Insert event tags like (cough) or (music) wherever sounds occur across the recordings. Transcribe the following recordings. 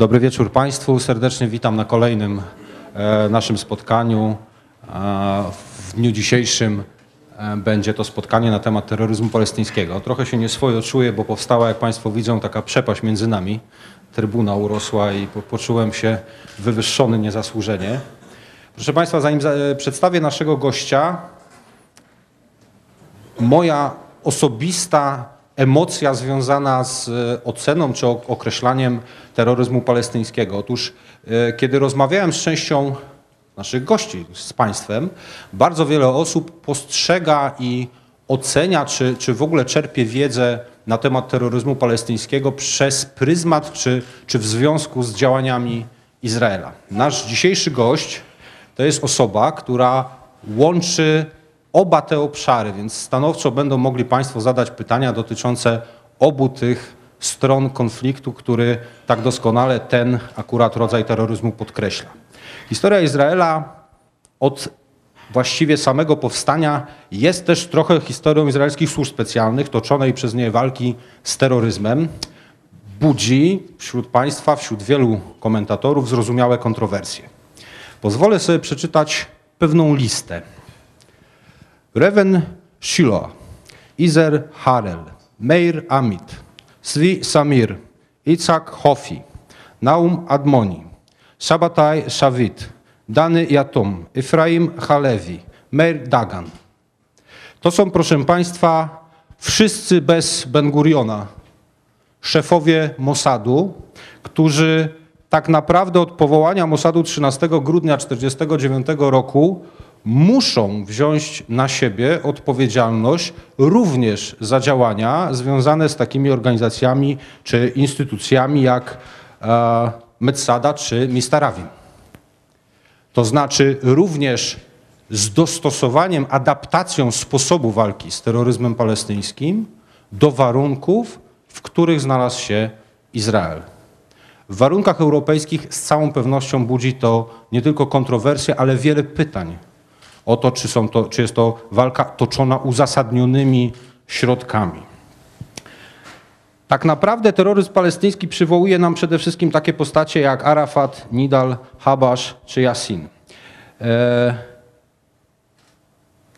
Dobry wieczór Państwu. Serdecznie witam na kolejnym e, naszym spotkaniu. E, w dniu dzisiejszym e, będzie to spotkanie na temat terroryzmu palestyńskiego. Trochę się nieswojo czuję, bo powstała, jak Państwo widzą, taka przepaść między nami. Trybuna urosła i po, poczułem się wywyższony niezasłużenie. Proszę Państwa, zanim za, przedstawię naszego gościa, moja osobista emocja związana z e, oceną czy ok- określaniem terroryzmu palestyńskiego. Otóż, e, kiedy rozmawiałem z częścią naszych gości, z Państwem, bardzo wiele osób postrzega i ocenia, czy, czy w ogóle czerpie wiedzę na temat terroryzmu palestyńskiego przez pryzmat, czy, czy w związku z działaniami Izraela. Nasz dzisiejszy gość to jest osoba, która łączy oba te obszary, więc stanowczo będą mogli Państwo zadać pytania dotyczące obu tych stron konfliktu, który tak doskonale ten akurat rodzaj terroryzmu podkreśla. Historia Izraela od właściwie samego powstania jest też trochę historią izraelskich służb specjalnych, toczonej przez nie walki z terroryzmem. Budzi wśród Państwa, wśród wielu komentatorów zrozumiałe kontrowersje. Pozwolę sobie przeczytać pewną listę. Reven Shiloh, Izer Harel, Meir Amit, Svi Samir, Itzhak Hofi, Naum Admoni, Szabataj Szawit, Dany Jatom, Efraim Halevi, Meir Dagan. To są, proszę Państwa, wszyscy bez Ben Guriona, szefowie Mossadu, którzy tak naprawdę od powołania Mossadu 13 grudnia 1949 roku muszą wziąć na siebie odpowiedzialność również za działania związane z takimi organizacjami czy instytucjami jak e, Metsada czy Mistarawim. To znaczy również z dostosowaniem, adaptacją sposobu walki z terroryzmem palestyńskim do warunków, w których znalazł się Izrael. W warunkach europejskich z całą pewnością budzi to nie tylko kontrowersje, ale wiele pytań o to, czy, są to, czy jest to walka toczona uzasadnionymi środkami. Tak naprawdę terroryzm palestyński przywołuje nam przede wszystkim takie postacie jak Arafat, Nidal, Habash czy Yassin. E,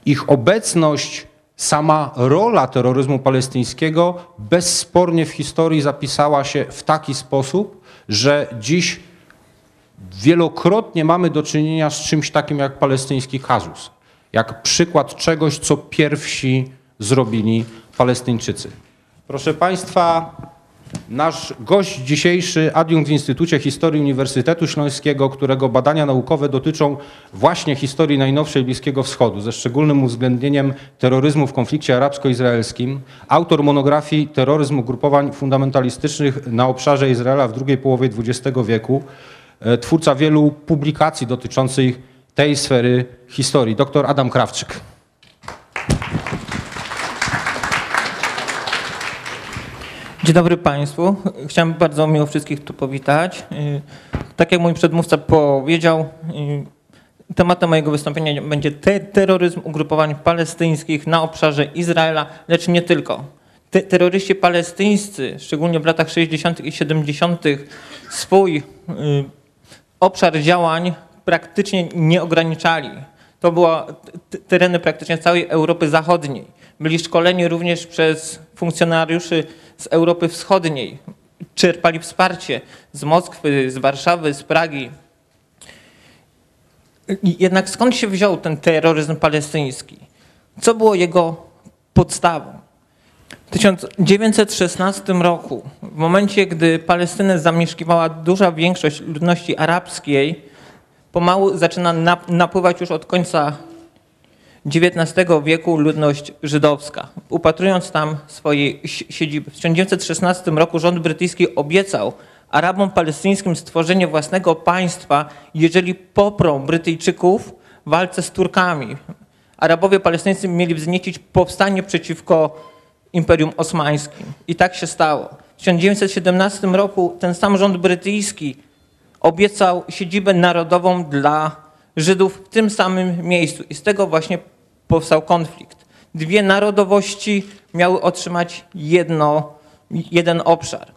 ich obecność, sama rola terroryzmu palestyńskiego bezspornie w historii zapisała się w taki sposób, że dziś wielokrotnie mamy do czynienia z czymś takim jak palestyński kazus, jak przykład czegoś, co pierwsi zrobili Palestyńczycy. Proszę Państwa, nasz gość dzisiejszy, adiunkt w Instytucie Historii Uniwersytetu Śląskiego, którego badania naukowe dotyczą właśnie historii najnowszej Bliskiego Wschodu, ze szczególnym uwzględnieniem terroryzmu w konflikcie arabsko-izraelskim, autor monografii Terroryzm ugrupowań fundamentalistycznych na obszarze Izraela w drugiej połowie XX wieku, twórca wielu publikacji dotyczących tej sfery historii, dr Adam Krawczyk. Dzień dobry Państwu. Chciałem bardzo miło wszystkich tu powitać. Y, Tak jak mój przedmówca powiedział, y, tematem mojego wystąpienia będzie te terroryzm ugrupowań palestyńskich na obszarze Izraela, lecz nie tylko. Te terroryści palestyńscy, szczególnie w latach 60. i 70., swój obszar działań praktycznie nie ograniczali. To były tereny praktycznie całej Europy Zachodniej. Byli szkoleni również przez funkcjonariuszy z Europy Wschodniej. Czerpali wsparcie z Moskwy, z Warszawy, z Pragi. Jednak skąd się wziął ten terroryzm palestyński? Co było jego podstawą? W 1916 roku, w momencie, gdy Palestynę zamieszkiwała duża większość ludności arabskiej, pomału zaczyna nap- napływać już od końca XIX wieku ludność żydowska, upatrując tam swojej si- siedziby. W 1916 roku rząd brytyjski obiecał Arabom palestyńskim stworzenie własnego państwa, jeżeli poprą Brytyjczyków w walce z Turkami. Arabowie palestyńscy mieli wzniecić powstanie przeciwko Imperium Osmańskim. I tak się stało. W 1917 roku ten sam rząd brytyjski obiecał siedzibę narodową dla Żydów w tym samym miejscu. I z tego właśnie powstał konflikt. Dwie narodowości miały otrzymać jedno, jeden obszar.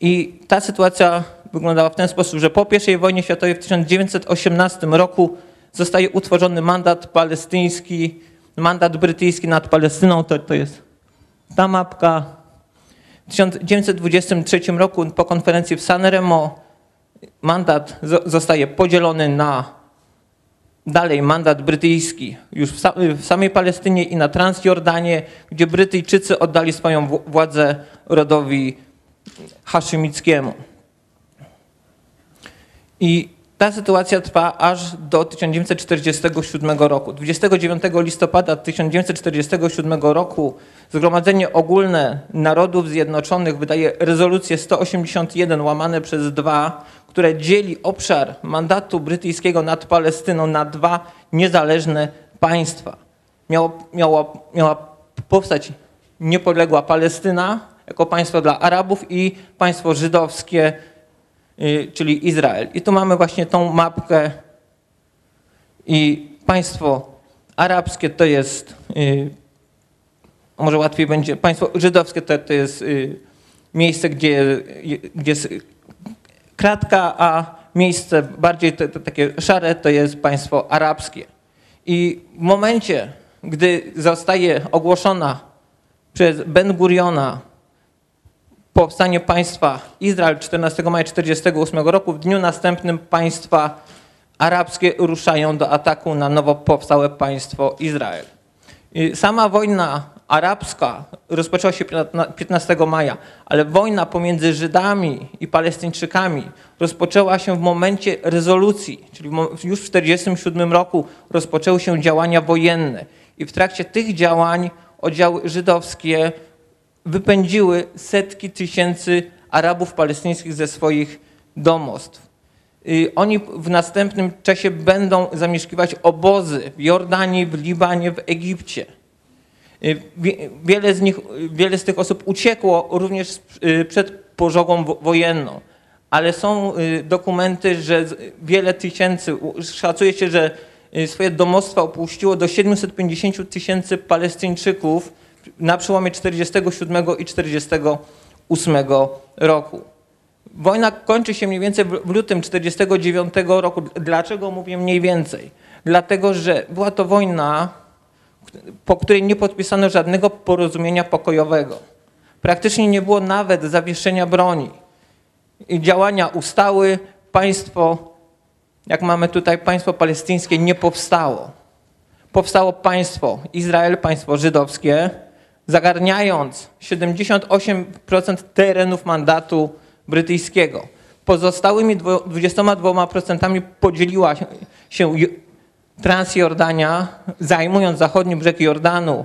I ta sytuacja wyglądała w ten sposób, że po I wojnie światowej w 1918 roku zostaje utworzony mandat palestyński, mandat brytyjski nad Palestyną, to, to jest ta mapka. W 1923 roku po konferencji w San Remo mandat zo- zostaje podzielony na dalej mandat brytyjski już w, sa- w samej Palestynie i na Transjordanie, gdzie Brytyjczycy oddali swoją władzę rodowi haszymickiemu. I ta sytuacja trwa aż do 1947 roku. 29 listopada 1947 roku Zgromadzenie Ogólne Narodów Zjednoczonych wydaje rezolucję 181 łamane przez 2, które dzieli obszar mandatu brytyjskiego nad Palestyną na dwa niezależne państwa. Miało, miała powstać niepodległa Palestyna jako państwo dla Arabów i państwo żydowskie czyli Izrael. I tu mamy właśnie tą mapkę i państwo arabskie to jest, y, może łatwiej będzie, państwo żydowskie to, to jest y, miejsce, gdzie, y, gdzie jest kratka, a miejsce bardziej te, te, takie szare to jest państwo arabskie. I w momencie, gdy zostaje ogłoszona przez Ben Guriona powstanie państwa Izrael 14 maja 1948 roku, w dniu następnym państwa arabskie ruszają do ataku na nowo powstałe państwo Izrael. I Sama wojna arabska rozpoczęła się 15 maja, ale wojna pomiędzy Żydami i Palestyńczykami rozpoczęła się w momencie rezolucji, czyli już w 1947 roku rozpoczęły się działania wojenne. I w trakcie tych działań oddziały żydowskie wypędziły setki tysięcy Arabów palestyńskich ze swoich domostw. Y, Oni w następnym czasie będą zamieszkiwać obozy w Jordanii, w Libanie, w Egipcie. Y, wie- Wiele z, nich, wiele z tych osób uciekło również y, przed pożogą wo- wojenną, ale są dokumenty, że wiele tysięcy, szacuje się, że swoje domostwa opuściło do 750 tysięcy Palestyńczyków na przełomie 47 i 48 roku. Wojna kończy się mniej więcej w lutym 49 roku. Dlaczego mówię mniej więcej? Dlatego, że była to wojna, po której nie podpisano żadnego porozumienia pokojowego. Praktycznie nie było nawet zawieszenia broni. Działania ustały, państwo, jak mamy tutaj państwo palestyńskie, nie powstało. Powstało państwo Izrael, państwo żydowskie, zagarniając 78% terenów mandatu brytyjskiego. Pozostałymi dwo- 22% podzieliła się- Transjordania, zajmując zachodni brzeg Jordanu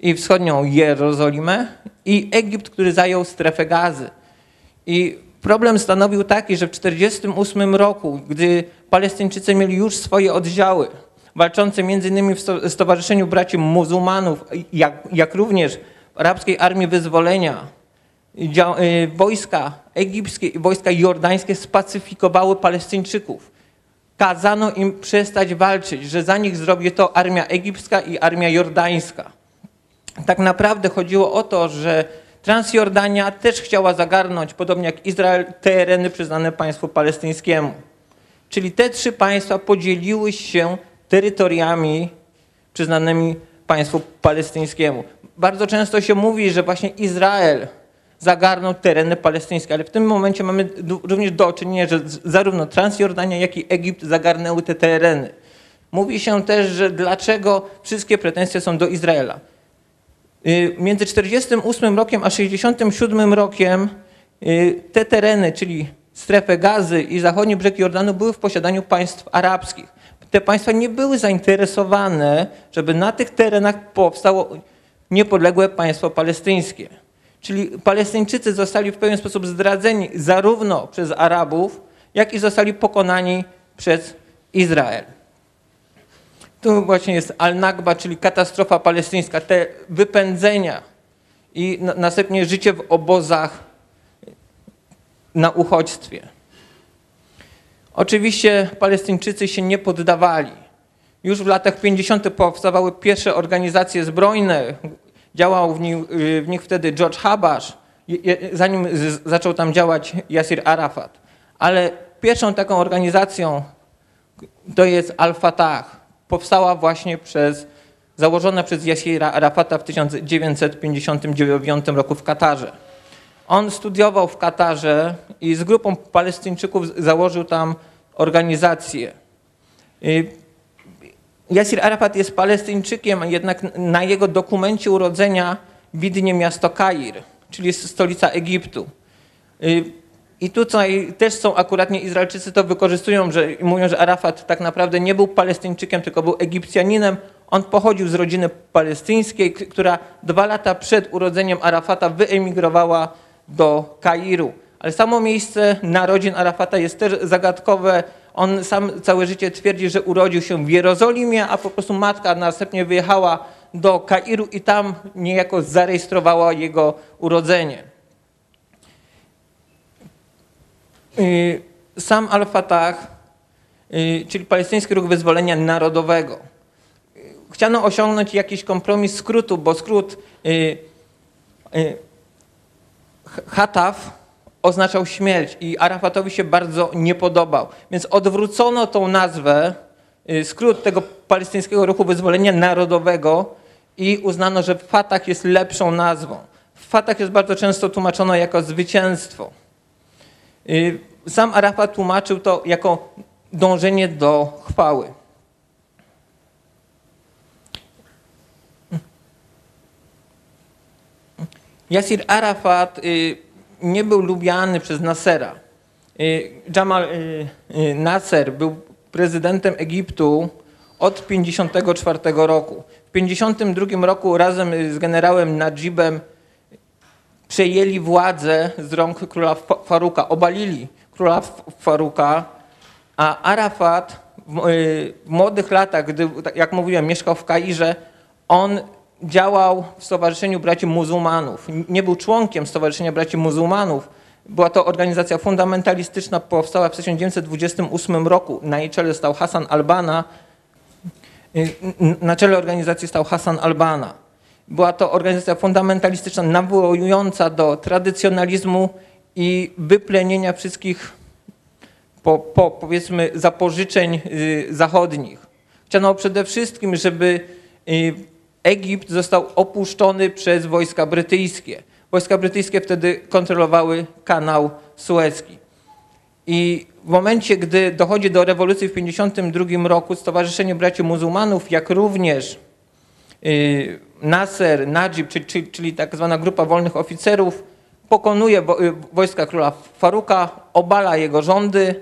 i wschodnią Jerozolimę i Egipt, który zajął strefę gazy. I problem stanowił taki, że w 1948 roku, gdy Palestyńczycy mieli już swoje oddziały, walczące m.in. w sto- Stowarzyszeniu Braci Muzułmanów, jak, jak również w Arabskiej Armii Wyzwolenia, y, wojska egipskie i wojska jordańskie spacyfikowały Palestyńczyków. Kazano im przestać walczyć, że za nich zrobi to armia egipska i armia jordańska tak naprawdę chodziło o to, że Transjordania też chciała zagarnąć, podobnie jak Izrael, tereny przyznane państwu palestyńskiemu. Czyli te trzy państwa podzieliły się terytoriami przyznanymi państwu palestyńskiemu. Bardzo często się mówi, że właśnie Izrael zagarnął tereny palestyńskie, ale w tym momencie mamy również do czynienia, że zarówno Transjordania, jak i Egipt zagarnęły te tereny. Mówi się też, że dlaczego wszystkie pretensje są do Izraela. Y, Między 48 rokiem a 67 rokiem y, te tereny, czyli strefę gazy i zachodni brzeg Jordanu były w posiadaniu państw arabskich. Te państwa nie były zainteresowane, żeby na tych terenach powstało niepodległe państwo palestyńskie. Czyli Palestyńczycy zostali w pewien sposób zdradzeni zarówno przez Arabów, jak i zostali pokonani przez Izrael. Tu właśnie jest Al-Nakba, czyli katastrofa palestyńska, te wypędzenia i na, następnie życie w obozach na uchodźstwie. Oczywiście Palestyńczycy się nie poddawali. Już w latach 50. powstawały pierwsze organizacje zbrojne. Działał w nich, w nich wtedy George Habash, zanim zaczął tam działać Yasir Arafat. Ale pierwszą taką organizacją to jest Al-Fatah. Powstała właśnie przez, założona przez Yasira Arafata w 1959 roku w Katarze. On studiował w Katarze i z grupą Palestyńczyków założył tam organizację. Yasir Arafat jest Palestyńczykiem, jednak na jego dokumencie urodzenia widnieje miasto Kair, czyli stolica Egiptu. I tutaj też są akuratnie Izraelczycy to wykorzystują, że mówią, że Arafat tak naprawdę nie był Palestyńczykiem, tylko był Egipcjaninem. On pochodził z rodziny palestyńskiej, która dwa lata przed urodzeniem Arafata wyemigrowała do Kairu. Ale samo miejsce narodzin Arafata jest też zagadkowe. On sam całe życie twierdzi, że urodził się w Jerozolimie, a po prostu matka następnie wyjechała do Kairu i tam niejako zarejestrowała jego urodzenie. Sam Al-Fatah, czyli Palestyński Ruch Wyzwolenia Narodowego. Chciano osiągnąć jakiś kompromis skrótu, bo skrót Hataf oznaczał śmierć i Arafatowi się bardzo nie podobał. Więc odwrócono tą nazwę, y, skrót tego palestyńskiego ruchu wyzwolenia narodowego i uznano, że Fatah jest lepszą nazwą. Fatah jest bardzo często tłumaczono jako zwycięstwo. Y, Sam Arafat tłumaczył to jako dążenie do chwały. Yasir Arafat y, nie był lubiany przez Nasera. Y, Jamal y, Nasser był prezydentem Egiptu od 54 roku. W 52 roku razem z generałem Najibem przejęli władzę z rąk króla Fa- Faruka, obalili króla Faruka, a Arafat w, w młodych latach, gdy, tak jak mówiłem, mieszkał w Kairze, on działał w Stowarzyszeniu Braci Muzułmanów. Nie był członkiem Stowarzyszenia Braci Muzułmanów. Była to organizacja fundamentalistyczna, powstała w 1928 roku. Na jej czele stał Hassan Albana, Y, Na czele organizacji stał Hassan Albana. Była to organizacja fundamentalistyczna nawołująca do tradycjonalizmu i wyplenienia wszystkich, po, po, powiedzmy, zapożyczeń y, zachodnich. Chciano przede wszystkim, żeby y, Egipt został opuszczony przez wojska brytyjskie. Wojska brytyjskie wtedy kontrolowały kanał Suezki. I w momencie, gdy dochodzi do rewolucji w 1952 roku, Stowarzyszenie Braci Muzułmanów, jak również y, Nasser, Najib, czyli, tak zwana grupa wolnych oficerów, pokonuje y, wojska króla Faruka, obala jego rządy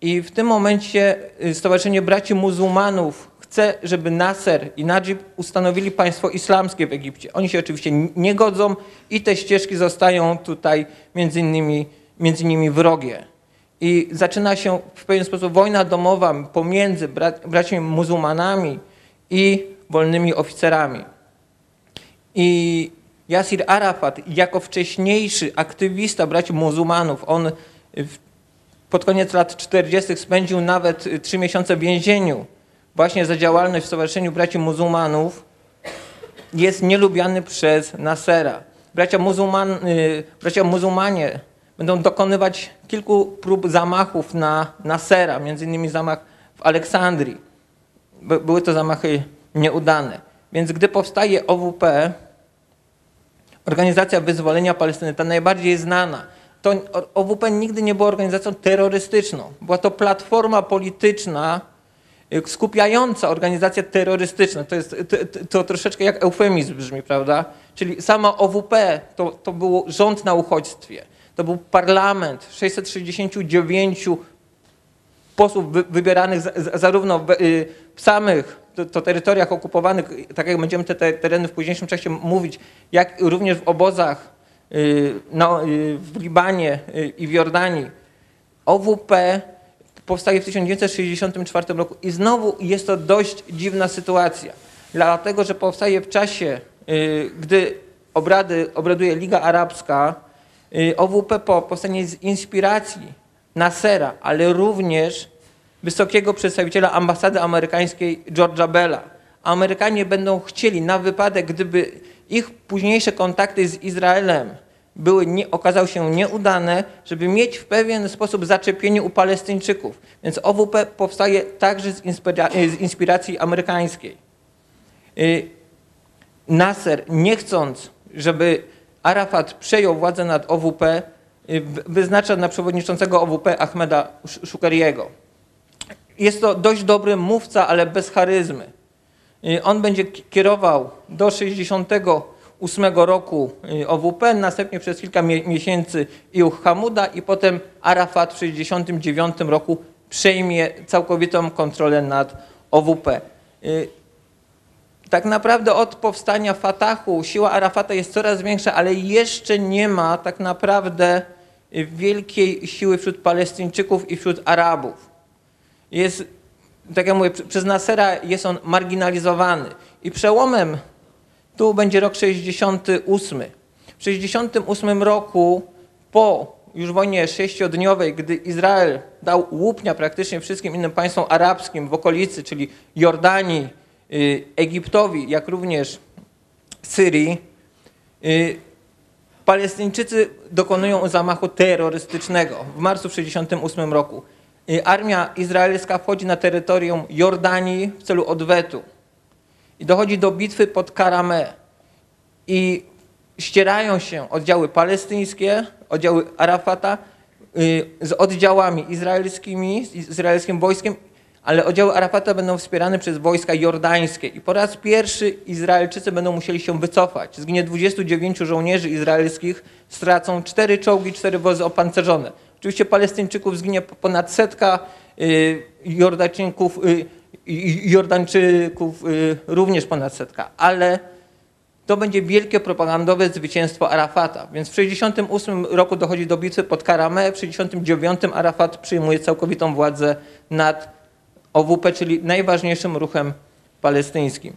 i w tym momencie y, Stowarzyszenie Braci Muzułmanów chce, żeby Nasser i Najib ustanowili państwo islamskie w Egipcie. Oni się oczywiście nie godzą i te ścieżki zostają tutaj między innymi, między innymi wrogie. I zaczyna się w pewien sposób wojna domowa pomiędzy bra braćmi muzułmanami i wolnymi oficerami. I Yasir Arafat, jako wcześniejszy aktywista braci muzułmanów, on pod koniec lat 40. spędził nawet y, trzy miesiące w więzieniu właśnie za działalność w Stowarzyszeniu Braci Muzułmanów, jest nielubiany przez Nasera. Bracia, muzułman, y, bracia muzułmanie będą dokonywać kilku prób zamachów na Nasera, między innymi zamach w Aleksandrii. By- Były to zamachy nieudane. Więc gdy powstaje OWP, Organizacja Wyzwolenia Palestyny, ta najbardziej znana, to OWP nigdy nie była organizacją terrorystyczną. Była to platforma polityczna skupiająca organizacje terrorystyczne. To, jest, to, to, to troszeczkę jak eufemizm brzmi, prawda? Czyli sama OWP to, to był rząd na uchodźstwie. To był parlament 669 posłów wy, wybieranych za, za, zarówno w, y, w samych to, to terytoriach okupowanych, y, tak jak będziemy te, te tereny w późniejszym czasie mówić, jak również w obozach y, no, y, w Libanie y, i w Jordanii. OWP powstaje w 1964 roku i znowu jest to dość dziwna sytuacja, dlatego że powstaje w czasie, y, gdy obrady, obraduje Liga Arabska, y, OWP po- powstanie z inspiracji Nasera, ale również wysokiego przedstawiciela ambasady amerykańskiej George'a Bella. Amerykanie będą chcieli na wypadek, gdyby ich późniejsze kontakty z Izraelem były nie, okazały się nieudane, żeby mieć w pewien sposób zaczepienie u Palestyńczyków. Więc OWP powstaje także z, inspira z inspiracji amerykańskiej. Y, Nasser, nie chcąc, żeby Arafat przejął władzę nad OWP, y, wy- wyznacza na przewodniczącego OWP Ahmeda Sz- Shukeriego. Jest to dość dobry mówca, ale bez charyzmy. Y, On będzie ki- kierował do 68 roku y, OWP, następnie przez kilka mie- miesięcy Iuch Hamuda i potem Arafat w 69 roku przejmie całkowitą kontrolę nad OWP. Y, tak naprawdę od powstania Fatahu siła Arafata jest coraz większa, ale jeszcze nie ma tak naprawdę wielkiej siły wśród Palestyńczyków i wśród Arabów. Jest, tak jak mówię, pr- przez Nasera jest on marginalizowany. I przełomem tu będzie rok 68. W 68 roku, po już wojnie sześciodniowej, gdy Izrael dał łupnia praktycznie wszystkim innym państwom arabskim w okolicy, czyli Jordanii, y, Egiptowi, jak również Syrii, y, Palestyńczycy dokonują zamachu terrorystycznego w marcu 1968 roku. Y, Armia izraelska wchodzi na terytorium Jordanii w celu odwetu i dochodzi do bitwy pod Karamę i ścierają się oddziały palestyńskie, oddziały Arafata y, z oddziałami izraelskimi, z izraelskim wojskiem, ale oddziały Arafata będą wspierane przez wojska jordańskie i po raz pierwszy Izraelczycy będą musieli się wycofać. Zginie 29 żołnierzy izraelskich, stracą 4 czołgi, 4 wozy opancerzone. Oczywiście Palestyńczyków zginie ponad setka, y, Jordańczyków, y, Jordańczyków y, również ponad setka, ale to będzie wielkie propagandowe zwycięstwo Arafata. Więc w 1968 roku dochodzi do bitwy pod Karamę, w 1969 Arafat przyjmuje całkowitą władzę nad OWP, czyli najważniejszym ruchem palestyńskim.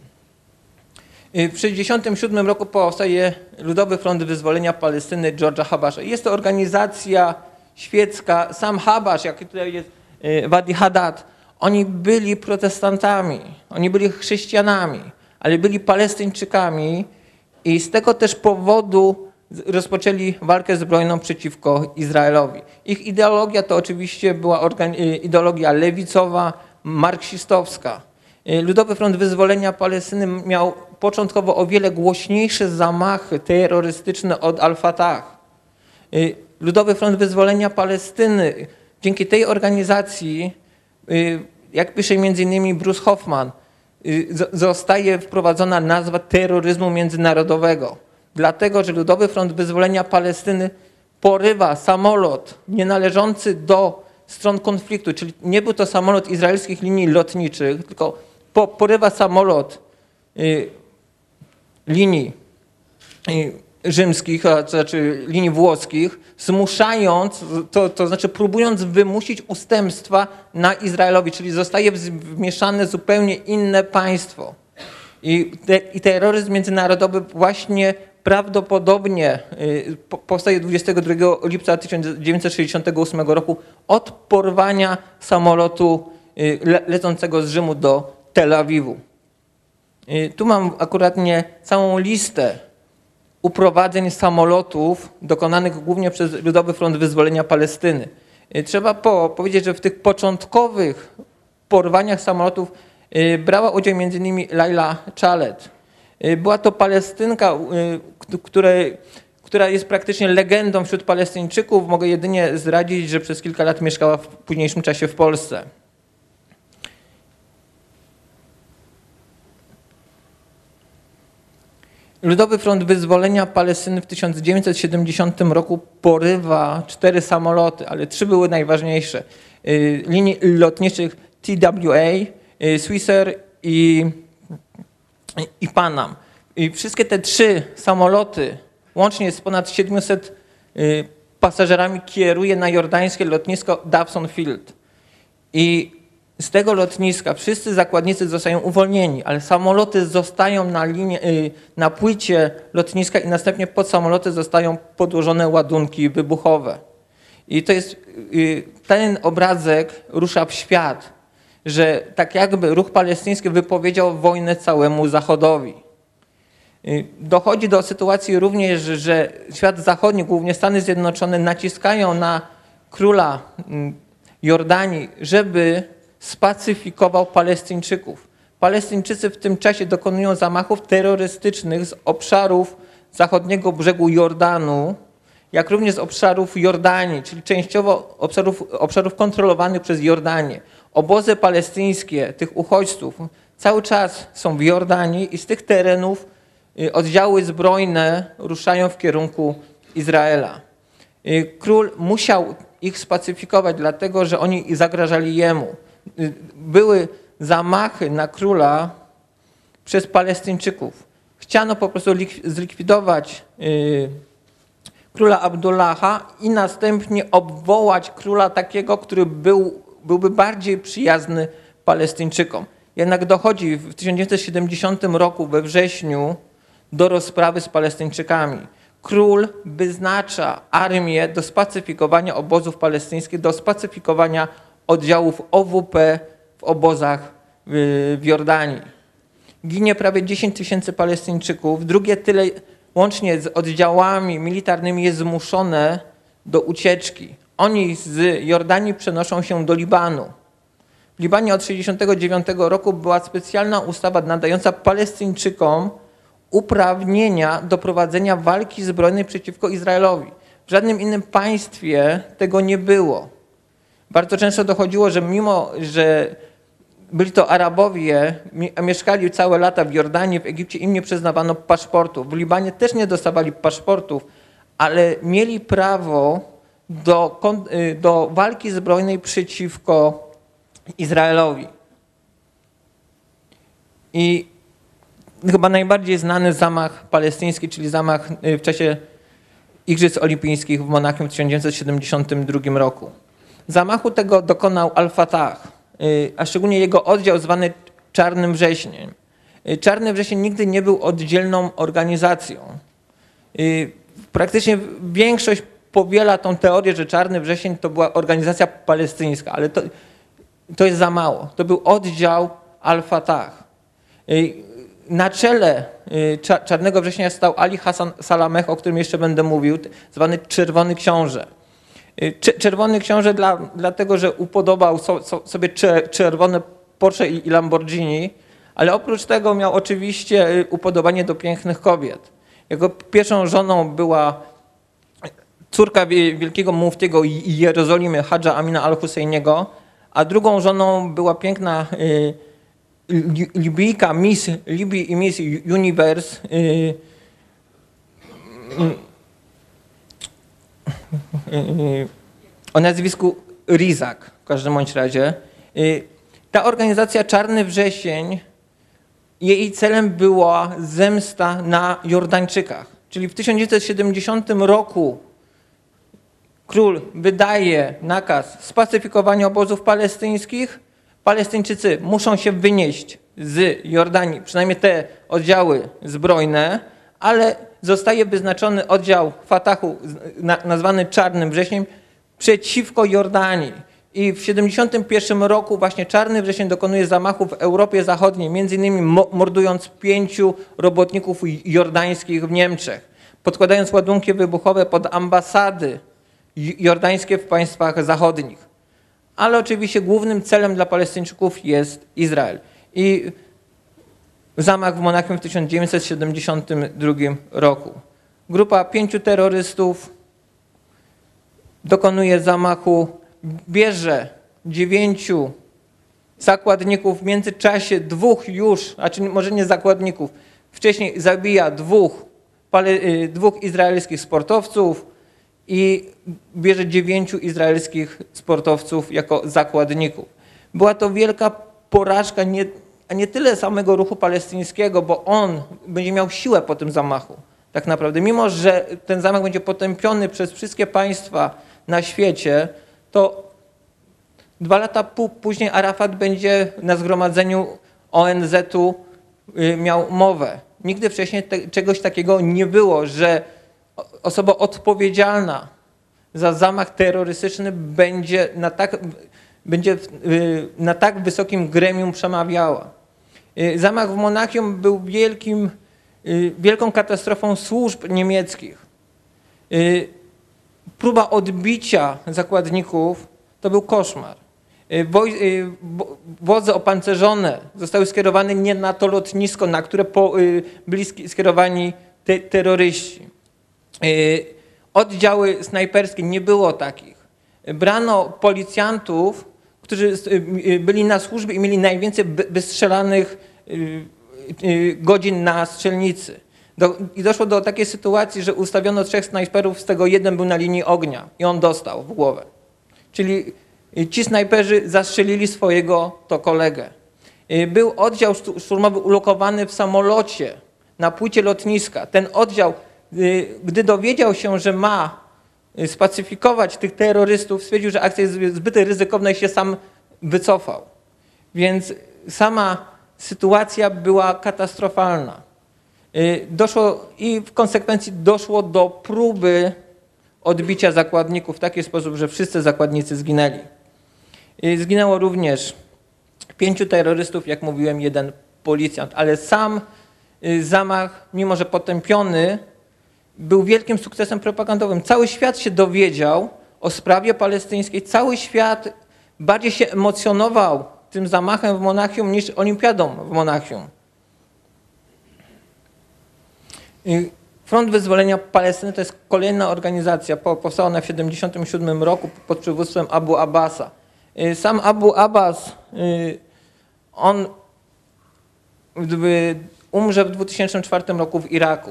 Y, W 1967 roku powstaje Ludowy Front Wyzwolenia Palestyny George'a Habasha. Jest to organizacja świecka. Sam Habash, jak tutaj jest y, Wadi Haddad, oni byli protestantami, oni byli chrześcijanami, ale byli palestyńczykami i z tego też powodu rozpoczęli walkę zbrojną przeciwko Izraelowi. Ich ideologia to oczywiście była y, ideologia lewicowa, marksistowska. Y, Ludowy Front Wyzwolenia Palestyny miał początkowo o wiele głośniejsze zamachy terrorystyczne od Al-Fatah. Y, Ludowy Front Wyzwolenia Palestyny, dzięki tej organizacji, jak pisze m.in. Bruce Hoffman, y, zostaje wprowadzona nazwa terroryzmu międzynarodowego. Dlatego, że Ludowy Front Wyzwolenia Palestyny porywa samolot nienależący do stron konfliktu, czyli nie był to samolot izraelskich linii lotniczych, tylko po, porywa samolot y, linii y, rzymskich, a to znaczy linii włoskich, zmuszając, to, to znaczy próbując wymusić ustępstwa na Izraelowi, czyli zostaje wmieszane zupełnie inne państwo. I, te, I terroryzm międzynarodowy właśnie prawdopodobnie y, po- powstaje 22 lipca 1968 roku od porwania samolotu y, le, lecącego z Rzymu do Tel Awiwu. Y, Tu mam akuratnie całą listę uprowadzeń samolotów dokonanych głównie przez Ludowy Front Wyzwolenia Palestyny. Y, Trzeba po, powiedzieć, że w tych początkowych porwaniach samolotów y, brała udział m.in. Laila Chalet. Y, Była to Palestynka, której, która jest praktycznie legendą wśród Palestyńczyków. Mogę jedynie zdradzić, że przez kilka lat mieszkała w późniejszym czasie w Polsce. Ludowy Front Wyzwolenia Palestyny w 1970 roku porywa cztery samoloty, ale trzy były najważniejsze. Y, Linii lotniczych TWA, y, Swissair i, i Panam. I wszystkie te trzy samoloty, łącznie z ponad 700 y, pasażerami, kieruje na jordańskie lotnisko Dawson Field. I z tego lotniska wszyscy zakładnicy zostają uwolnieni, ale samoloty zostają na, linie, y, na płycie lotniska i następnie pod samoloty zostają podłożone ładunki wybuchowe. I to jest, y, ten obrazek rusza w świat, że tak jakby ruch palestyński wypowiedział wojnę całemu Zachodowi. Y, Dochodzi do sytuacji również, że świat zachodni, głównie Stany Zjednoczone, naciskają na króla mm, Jordanii, żeby spacyfikował Palestyńczyków. Palestyńczycy w tym czasie dokonują zamachów terrorystycznych z obszarów zachodniego brzegu Jordanu, jak również z obszarów Jordanii, czyli częściowo obszarów, obszarów kontrolowanych przez Jordanię. Obozy palestyńskie tych uchodźców cały czas są w Jordanii i z tych terenów y, oddziały zbrojne ruszają w kierunku Izraela. Y, Król musiał ich spacyfikować, dlatego że oni zagrażali jemu. Były zamachy na króla przez Palestyńczyków. Chciano po prostu lik- zlikwidować y, króla Abdullaha i następnie obwołać króla takiego, który był, byłby bardziej przyjazny Palestyńczykom. Jednak dochodzi w 1970 roku we wrześniu do rozprawy z Palestyńczykami. Król wyznacza armię do spacyfikowania obozów palestyńskich, do spacyfikowania oddziałów OWP w obozach w, Jordanii. Ginie prawie 10 tysięcy Palestyńczyków, drugie tyle łącznie z oddziałami militarnymi jest zmuszone do ucieczki. Oni z Jordanii przenoszą się do Libanu. W Libanie od 1969 roku była specjalna ustawa nadająca Palestyńczykom uprawnienia do prowadzenia walki zbrojnej przeciwko Izraelowi. W żadnym innym państwie tego nie było. Bardzo często dochodziło, że mimo, że byli to Arabowie, mieszkali całe lata w Jordanii, w Egipcie, im nie przyznawano paszportów. W Libanie też nie dostawali paszportów, ale mieli prawo do, y, do walki zbrojnej przeciwko Izraelowi. I chyba najbardziej znany zamach palestyński, czyli zamach y, w czasie Igrzysk Olimpijskich w Monachium w 1972 roku. Zamachu tego dokonał Al-Fatah, y, a szczególnie jego oddział zwany Czarnym Wrześniem. Y, Czarny Wrzesień nigdy nie był oddzielną organizacją. Y, Praktycznie większość powiela tą teorię, że Czarny Wrzesień to była organizacja palestyńska, ale to, to jest za mało. To był oddział Al-Fatah. Na czele Cza- Czarnego Września stał Ali Hassan Salameh, o którym jeszcze będę mówił, zwany Czerwony Książę. Y, Cze- Czerwony Książę dla, dlatego, że upodobał so, so, sobie cze- czerwone Porsche i, Lamborghini, ale oprócz tego miał oczywiście y, upodobanie do pięknych kobiet. Jego pierwszą żoną była córka wie- wielkiego muftiego Jerozolimy, Hadża Amina al-Husejniego, a drugą żoną była piękna y, Li- Libijka, Miss Libii i Miss Universe. O nazwisku Rizak w każdym bądź razie. Ta organizacja Czarny Wrzesień, jej celem była zemsta na Jordańczykach. Czyli w 1970 roku król wydaje nakaz spacyfikowania obozów palestyńskich. Palestyńczycy muszą się wynieść z Jordanii, przynajmniej te oddziały zbrojne, ale zostaje wyznaczony oddział Fatahu nazwany Czarnym Wrześniem przeciwko Jordanii. I w 1971 roku właśnie Czarny Wrzesień dokonuje zamachu w Europie Zachodniej, między innymi mo- mordując pięciu robotników jordańskich w Niemczech, podkładając ładunki wybuchowe pod ambasady jordańskie w państwach zachodnich. Ale oczywiście głównym celem dla Palestyńczyków jest Izrael. I zamach w Monachium w 1972 roku. Grupa pięciu terrorystów dokonuje zamachu, bierze dziewięciu zakładników, w międzyczasie dwóch już, a czy może nie zakładników, wcześniej zabija dwóch, y, dwóch izraelskich sportowców i bierze dziewięciu izraelskich sportowców jako zakładników. Była to wielka porażka nie, a nie tyle samego ruchu palestyńskiego, bo on będzie miał siłę po tym zamachu. Tak naprawdę, mimo że ten zamach będzie potępiony przez wszystkie państwa na świecie, to Dwa lata później Arafat będzie na zgromadzeniu ONZ-u y, miał mowę. Nigdy wcześniej te, czegoś takiego nie było, że osoba odpowiedzialna za zamach terrorystyczny będzie na tak, będzie y, na tak wysokim gremium przemawiała. Y, Zamach w Monachium był wielkim y, wielką katastrofą służb niemieckich. Próba odbicia zakładników to był koszmar. Wozy opancerzone zostały skierowane nie na to lotnisko, na które byli sk- skierowani te, terroryści. Oddziały snajperskie nie było takich. Brano policjantów, którzy y, y, byli na służbie i mieli najwięcej wystrzelanych y, godzin na strzelnicy. Do, I doszło do takiej sytuacji, że ustawiono trzech snajperów, z tego jeden był na linii ognia i on dostał w głowę. Czyli ci snajperzy zastrzelili swojego to kolegę. Był oddział sztu- szturmowy ulokowany w samolocie na płycie lotniska. Ten oddział, gdy dowiedział się, że ma spacyfikować tych terrorystów, stwierdził, że akcja jest zbyt ryzykowna i się sam wycofał. Więc sama sytuacja była katastrofalna. Y, Doszło i w konsekwencji doszło do próby odbicia zakładników w taki sposób, że wszyscy zakładnicy zginęli. Y, Zginęło również pięciu terrorystów, jak mówiłem, jeden policjant, ale sam y, zamach, mimo że potępiony, był wielkim sukcesem propagandowym. Cały świat się dowiedział o sprawie palestyńskiej, cały świat bardziej się emocjonował tym zamachem w Monachium niż olimpiadą w Monachium. Front Wyzwolenia Palestyny to jest kolejna organizacja, po- powstała ona w 1977 roku pod przywództwem Abu Abbasa. Y, Sam Abu Abbas, y, on gdyby umrze w 2004 roku w Iraku.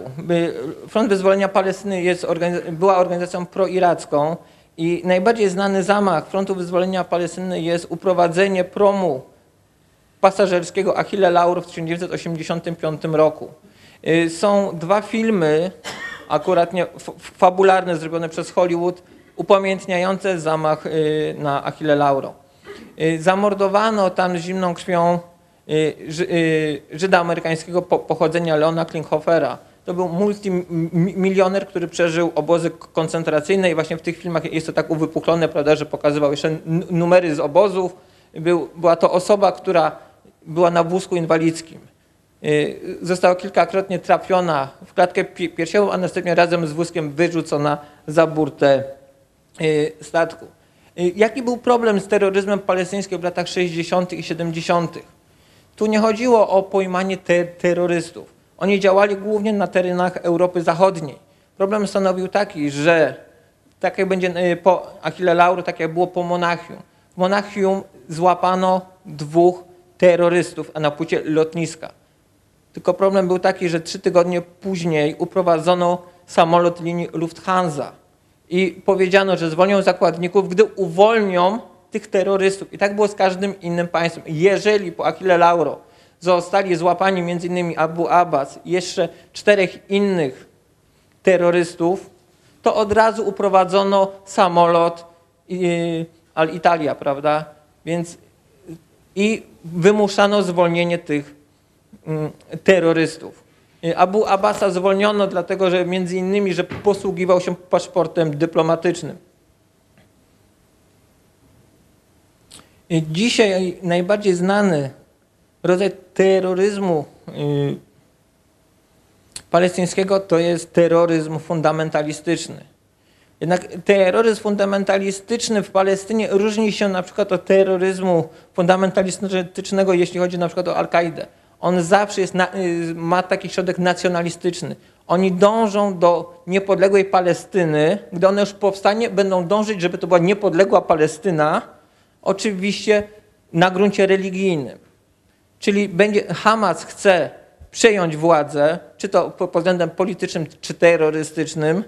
Front Wyzwolenia Palestyny jest była organizacją proiracką i najbardziej znany zamach Frontu Wyzwolenia Palestyny jest uprowadzenie promu pasażerskiego Achille Lauro w 1985 roku. Y, Są dwa filmy, akurat nie, fabularne, zrobione przez Hollywood, upamiętniające zamach y, na Achille Lauro. Y, Zamordowano tam zimną krwią Żyda amerykańskiego po- pochodzenia Leona Klinghofera. To był multimilioner, który przeżył obozy koncentracyjne i właśnie w tych filmach jest to tak uwypuklone, prawda, że pokazywał jeszcze numery z obozów. Był, była to osoba, która była na wózku inwalidzkim. Y, Została kilkakrotnie trafiona w klatkę pi- piersiową, a następnie razem z wózkiem wyrzucona za burtę y, statku. Y, Jaki był problem z terroryzmem palestyńskim w latach 60. i 70.? Tu nie chodziło o pojmanie te terrorystów. Oni działali głównie na terenach Europy Zachodniej. Problem stanowił taki, że tak jak będzie y, po Achille Lauro, tak jak było po Monachium. W Monachium złapano dwóch terrorystów a na płycie lotniska. Tylko problem był taki, że trzy tygodnie później uprowadzono samolot linii Lufthansa i powiedziano, że zwolnią zakładników, gdy uwolnią tych terrorystów. I tak było z każdym innym państwem. Jeżeli po Achille Lauro zostali złapani m.in. Abu Abbas i jeszcze czterech innych terrorystów, to od razu uprowadzono samolot y, Al-Italia, prawda? Więc i wymuszano zwolnienie tych mm, terrorystów. Y, Abu Abbasa zwolniono dlatego, że między innymi, że posługiwał się paszportem dyplomatycznym. Dzisiaj najbardziej znany rodzaj terroryzmu y, palestyńskiego to jest terroryzm fundamentalistyczny. Jednak terroryzm fundamentalistyczny w Palestynie różni się na przykład od terroryzmu fundamentalistycznego, jeśli chodzi na przykład o Al-Kaidę. On zawsze jest y, ma taki środek nacjonalistyczny. Oni dążą do niepodległej Palestyny. Gdy ona już powstanie, będą dążyć, żeby to była niepodległa Palestyna, oczywiście na gruncie religijnym. Czyli będzie, Hamas chce przejąć władzę, czy to po- pod względem politycznym, czy terrorystycznym,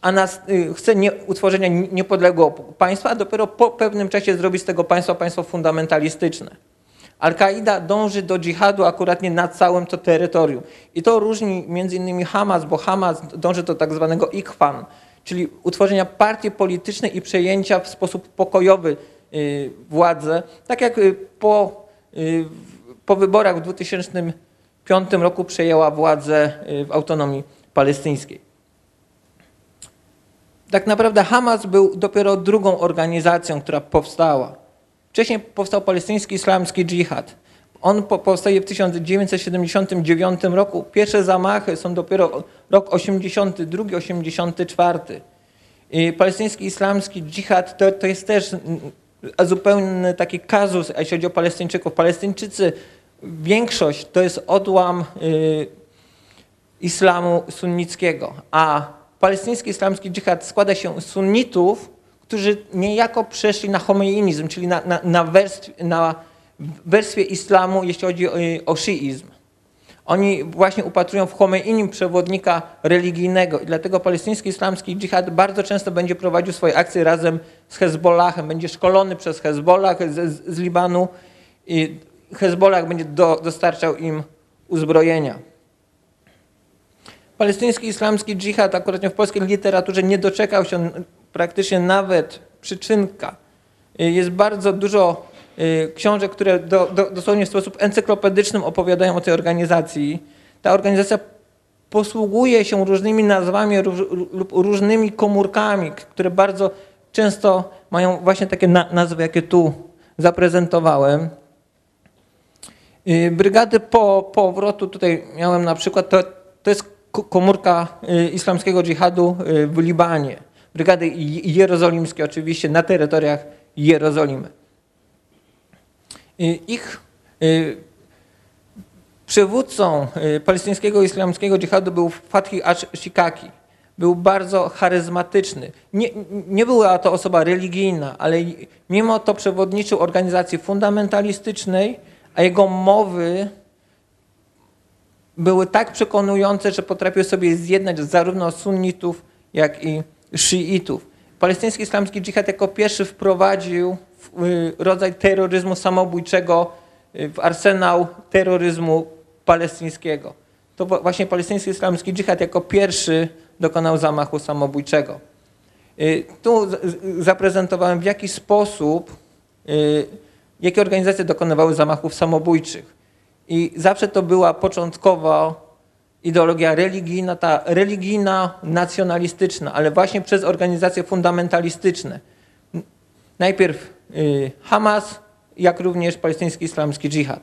a nas, y, chce nie, utworzenia ni- niepodległego państwa, a dopiero po pewnym czasie zrobić z tego państwa państwo fundamentalistyczne. Al-Kaida dąży do dżihadu akurat nie na całym to terytorium. I to różni między innymi Hamas, bo Hamas dąży do tak zwanego ikhwan, czyli utworzenia partii politycznej i przejęcia w sposób pokojowy y, władzy. Tak jak y, po, y, po wyborach w 2005 roku przejęła władzę w autonomii palestyńskiej. Tak naprawdę Hamas był dopiero drugą organizacją, która powstała. Wcześniej powstał palestyński islamski dżihad. On po, powstaje w 1979 roku. Pierwsze zamachy są dopiero rok 82, 84. I Palestyński islamski dżihad to, to jest też mm, zupełny taki kazus, jeśli chodzi o Palestyńczyków. Palestyńczycy, większość to jest odłam y, islamu sunnickiego, a palestyński islamski dżihad składa się z sunnitów, którzy niejako przeszli na homeinizm, czyli na, na, na, werstw, na werstwie islamu, jeśli chodzi o, o szyizm. Oni właśnie upatrują w Chomeinim przewodnika religijnego i dlatego palestyński islamski dżihad bardzo często będzie prowadził swoje akcje razem z Hezbollahem, będzie szkolony przez Hezbollah z, z Libanu i Hezbollah będzie do, dostarczał im uzbrojenia. Palestyński islamski dżihad akurat w polskiej literaturze nie doczekał się praktycznie nawet przyczynka. Jest bardzo dużo książek, które do, do, dosłownie w sposób encyklopedyczny opowiadają o tej organizacji. Ta organizacja posługuje się różnymi nazwami lub różnymi komórkami, które bardzo często mają właśnie takie nazwy, jakie tu zaprezentowałem. Y, brygady po powrotu, tutaj miałem na przykład, to, to jest komórka y, islamskiego dżihadu w Libanie brygady jerozolimskie oczywiście na terytoriach Jerozolimy. Ich y, przywódcą y, palestyńskiego islamskiego dżihadu był Fathi al-Shikaki. Był bardzo charyzmatyczny. Nie, nie była to osoba religijna, ale mimo to przewodniczył organizacji fundamentalistycznej, a jego mowy były tak przekonujące, że potrafił sobie zjednać zarówno sunnitów, jak i szyitów. Palestyński islamski dżihad jako pierwszy wprowadził y, rodzaj terroryzmu samobójczego y, w arsenał terroryzmu palestyńskiego. To właśnie palestyński islamski dżihad jako pierwszy dokonał zamachu samobójczego. Y, tu zaprezentowałem w jaki sposób, jakie organizacje dokonywały zamachów samobójczych. I zawsze to była początkowo ideologia religijna, ta religijna, nacjonalistyczna, ale właśnie przez organizacje fundamentalistyczne. Najpierw y, Hamas, jak również palestyński islamski dżihad.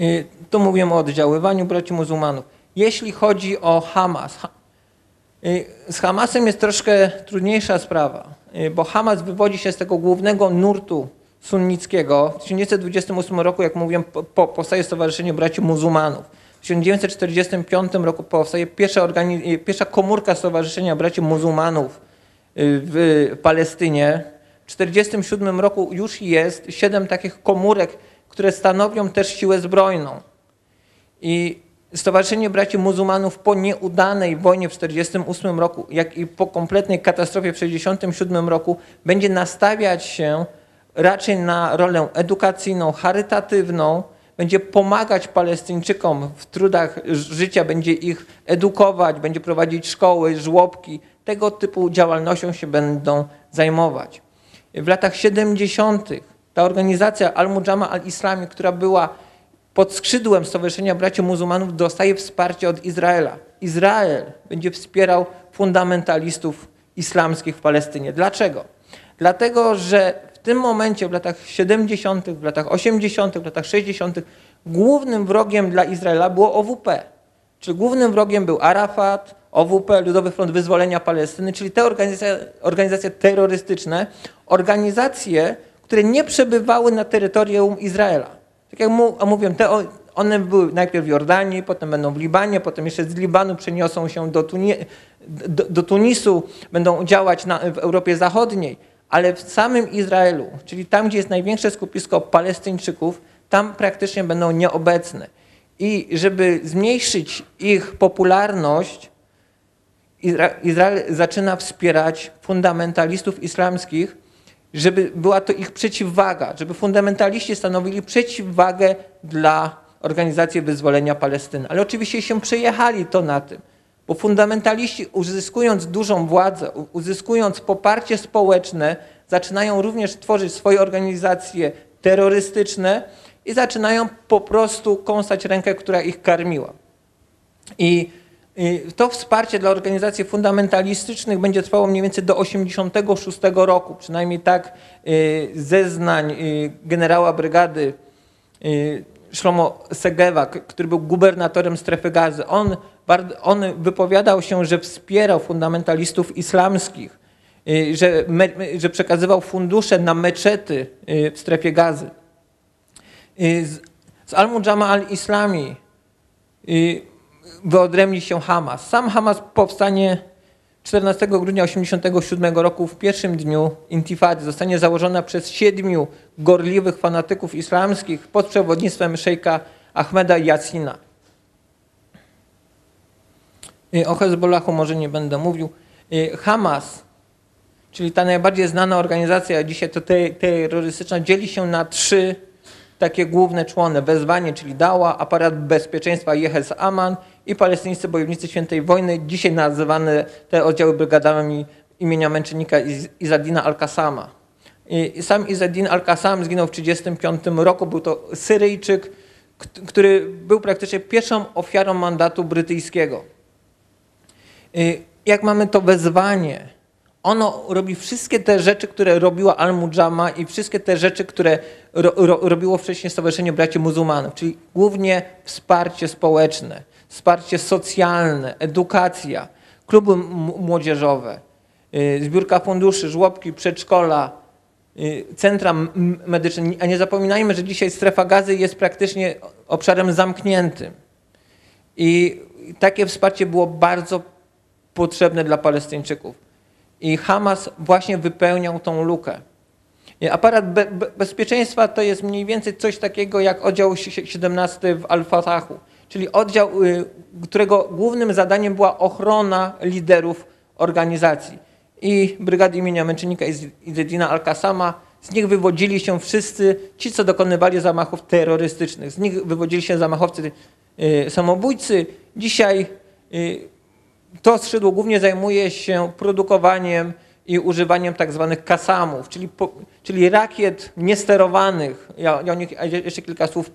Y, tu mówimy o oddziaływaniu braci muzułmanów. Jeśli chodzi o Hamas, y, z Hamasem jest troszkę trudniejsza sprawa, bo Hamas wywodzi się z tego głównego nurtu sunnickiego. W 1928 roku, jak mówiłem, po, powstaje Stowarzyszenie Braci Muzułmanów. W 1945 roku powstaje pierwsza, pierwsza komórka Stowarzyszenia Braci Muzułmanów y, w Palestynie. W 1947 roku już jest siedem takich komórek, które stanowią też siłę zbrojną. I Stowarzyszenie Braci Muzułmanów po nieudanej wojnie w 1948 roku, jak i po kompletnej katastrofie w 1967 roku będzie nastawiać się raczej na rolę edukacyjną, charytatywną, będzie pomagać Palestyńczykom w trudach życia, będzie ich edukować, będzie prowadzić szkoły, żłobki. Tego typu działalnością się będą zajmować. W latach 70. ta organizacja Al-Mujama al-Islami, która była pod skrzydłem Stowarzyszenia Braci Muzułmanów, dostaje wsparcie od Izraela. Izrael będzie wspierał fundamentalistów islamskich w Palestynie. Dlaczego? Dlatego, że tym momencie, w latach 70., w latach 80., w latach 60., głównym wrogiem dla Izraela było OWP. Czyli głównym wrogiem był Arafat, OWP, Ludowy Front Wyzwolenia Palestyny, czyli te organizacje, organizacje terrorystyczne, organizacje, które nie przebywały na terytorium Izraela. Tak jak mówiłem, te, one były najpierw w Jordanii, potem będą w Libanie, potem jeszcze z Libanu przeniosą się do, Tuni do, do Tunisu, będą działać na, w Europie Zachodniej ale w samym Izraelu, czyli tam, gdzie jest największe skupisko Palestyńczyków, tam praktycznie będą nieobecne. I żeby zmniejszyć ich popularność, Izrael zaczyna wspierać fundamentalistów islamskich, żeby była to ich przeciwwaga, żeby fundamentaliści stanowili przeciwwagę dla Organizacji Wyzwolenia Palestyny. Ale oczywiście się przejechali to na tym. Bo fundamentaliści uzyskując dużą władzę, uzyskując poparcie społeczne, zaczynają również tworzyć swoje organizacje terrorystyczne i zaczynają po prostu kąsać rękę, która ich karmiła. I To wsparcie dla organizacji fundamentalistycznych będzie trwało mniej więcej do 86 roku. Przynajmniej tak y, zeznań y, generała brygady y, Szlomo Segewa, który był gubernatorem strefy gazy. On, on wypowiadał się, że wspierał fundamentalistów islamskich, y, że, me, że przekazywał fundusze na meczety y, w strefie gazy. Y, Z, z Al-Mujama al-Islami wyodrębni się Hamas. Sam Hamas powstanie 14 grudnia 1987 roku w pierwszym dniu intifady. Zostanie założona przez siedmiu gorliwych fanatyków islamskich pod przewodnictwem szejka Ahmeda Yassina. Y, O Hezbollahu może nie będę mówił. Y, Hamas, czyli ta najbardziej znana organizacja dzisiaj to te- terrorystyczna, dzieli się na trzy takie główne człony. Wezwanie, czyli Dała, aparat bezpieczeństwa Jehes Aman i palestyńscy bojownicy świętej wojny, dzisiaj nazywane te oddziały brygadami imienia męczennika Iz- Izadina Al-Kasama. I sam Izadin Al-Kasam zginął w 1935 roku. Był to Syryjczyk, który był praktycznie pierwszą ofiarą mandatu brytyjskiego. Y, jak mamy to wezwanie, ono robi wszystkie te rzeczy, które robiła Al-Mujama i wszystkie te rzeczy, które ro, ro, robiło wcześniej Stowarzyszenie Braci Muzułmanów, czyli głównie wsparcie społeczne, wsparcie socjalne, edukacja, kluby młodzieżowe, y, zbiórka funduszy, żłobki, przedszkola, y, centra medyczne. A nie zapominajmy, że dzisiaj strefa gazy jest praktycznie obszarem zamkniętym. I takie wsparcie było bardzo potrzebne dla Palestyńczyków. I Hamas właśnie wypełniał tą lukę. Aparat be, be, bezpieczeństwa to jest mniej więcej coś takiego jak oddział si- 17 w Al-Fatahu, czyli oddział, y, którego głównym zadaniem była ochrona liderów organizacji. I brygady imienia męczennika Iz- Izzeddina Al-Kasama, z nich wywodzili się wszyscy ci, co dokonywali zamachów terrorystycznych. Z nich wywodzili się zamachowcy y, samobójcy. Dzisiaj y, to skrzydło głównie zajmuje się produkowaniem i używaniem tak zwanych kasamów, czyli, po, czyli rakiet niesterowanych. Ja, ja o nich jeszcze kilka słów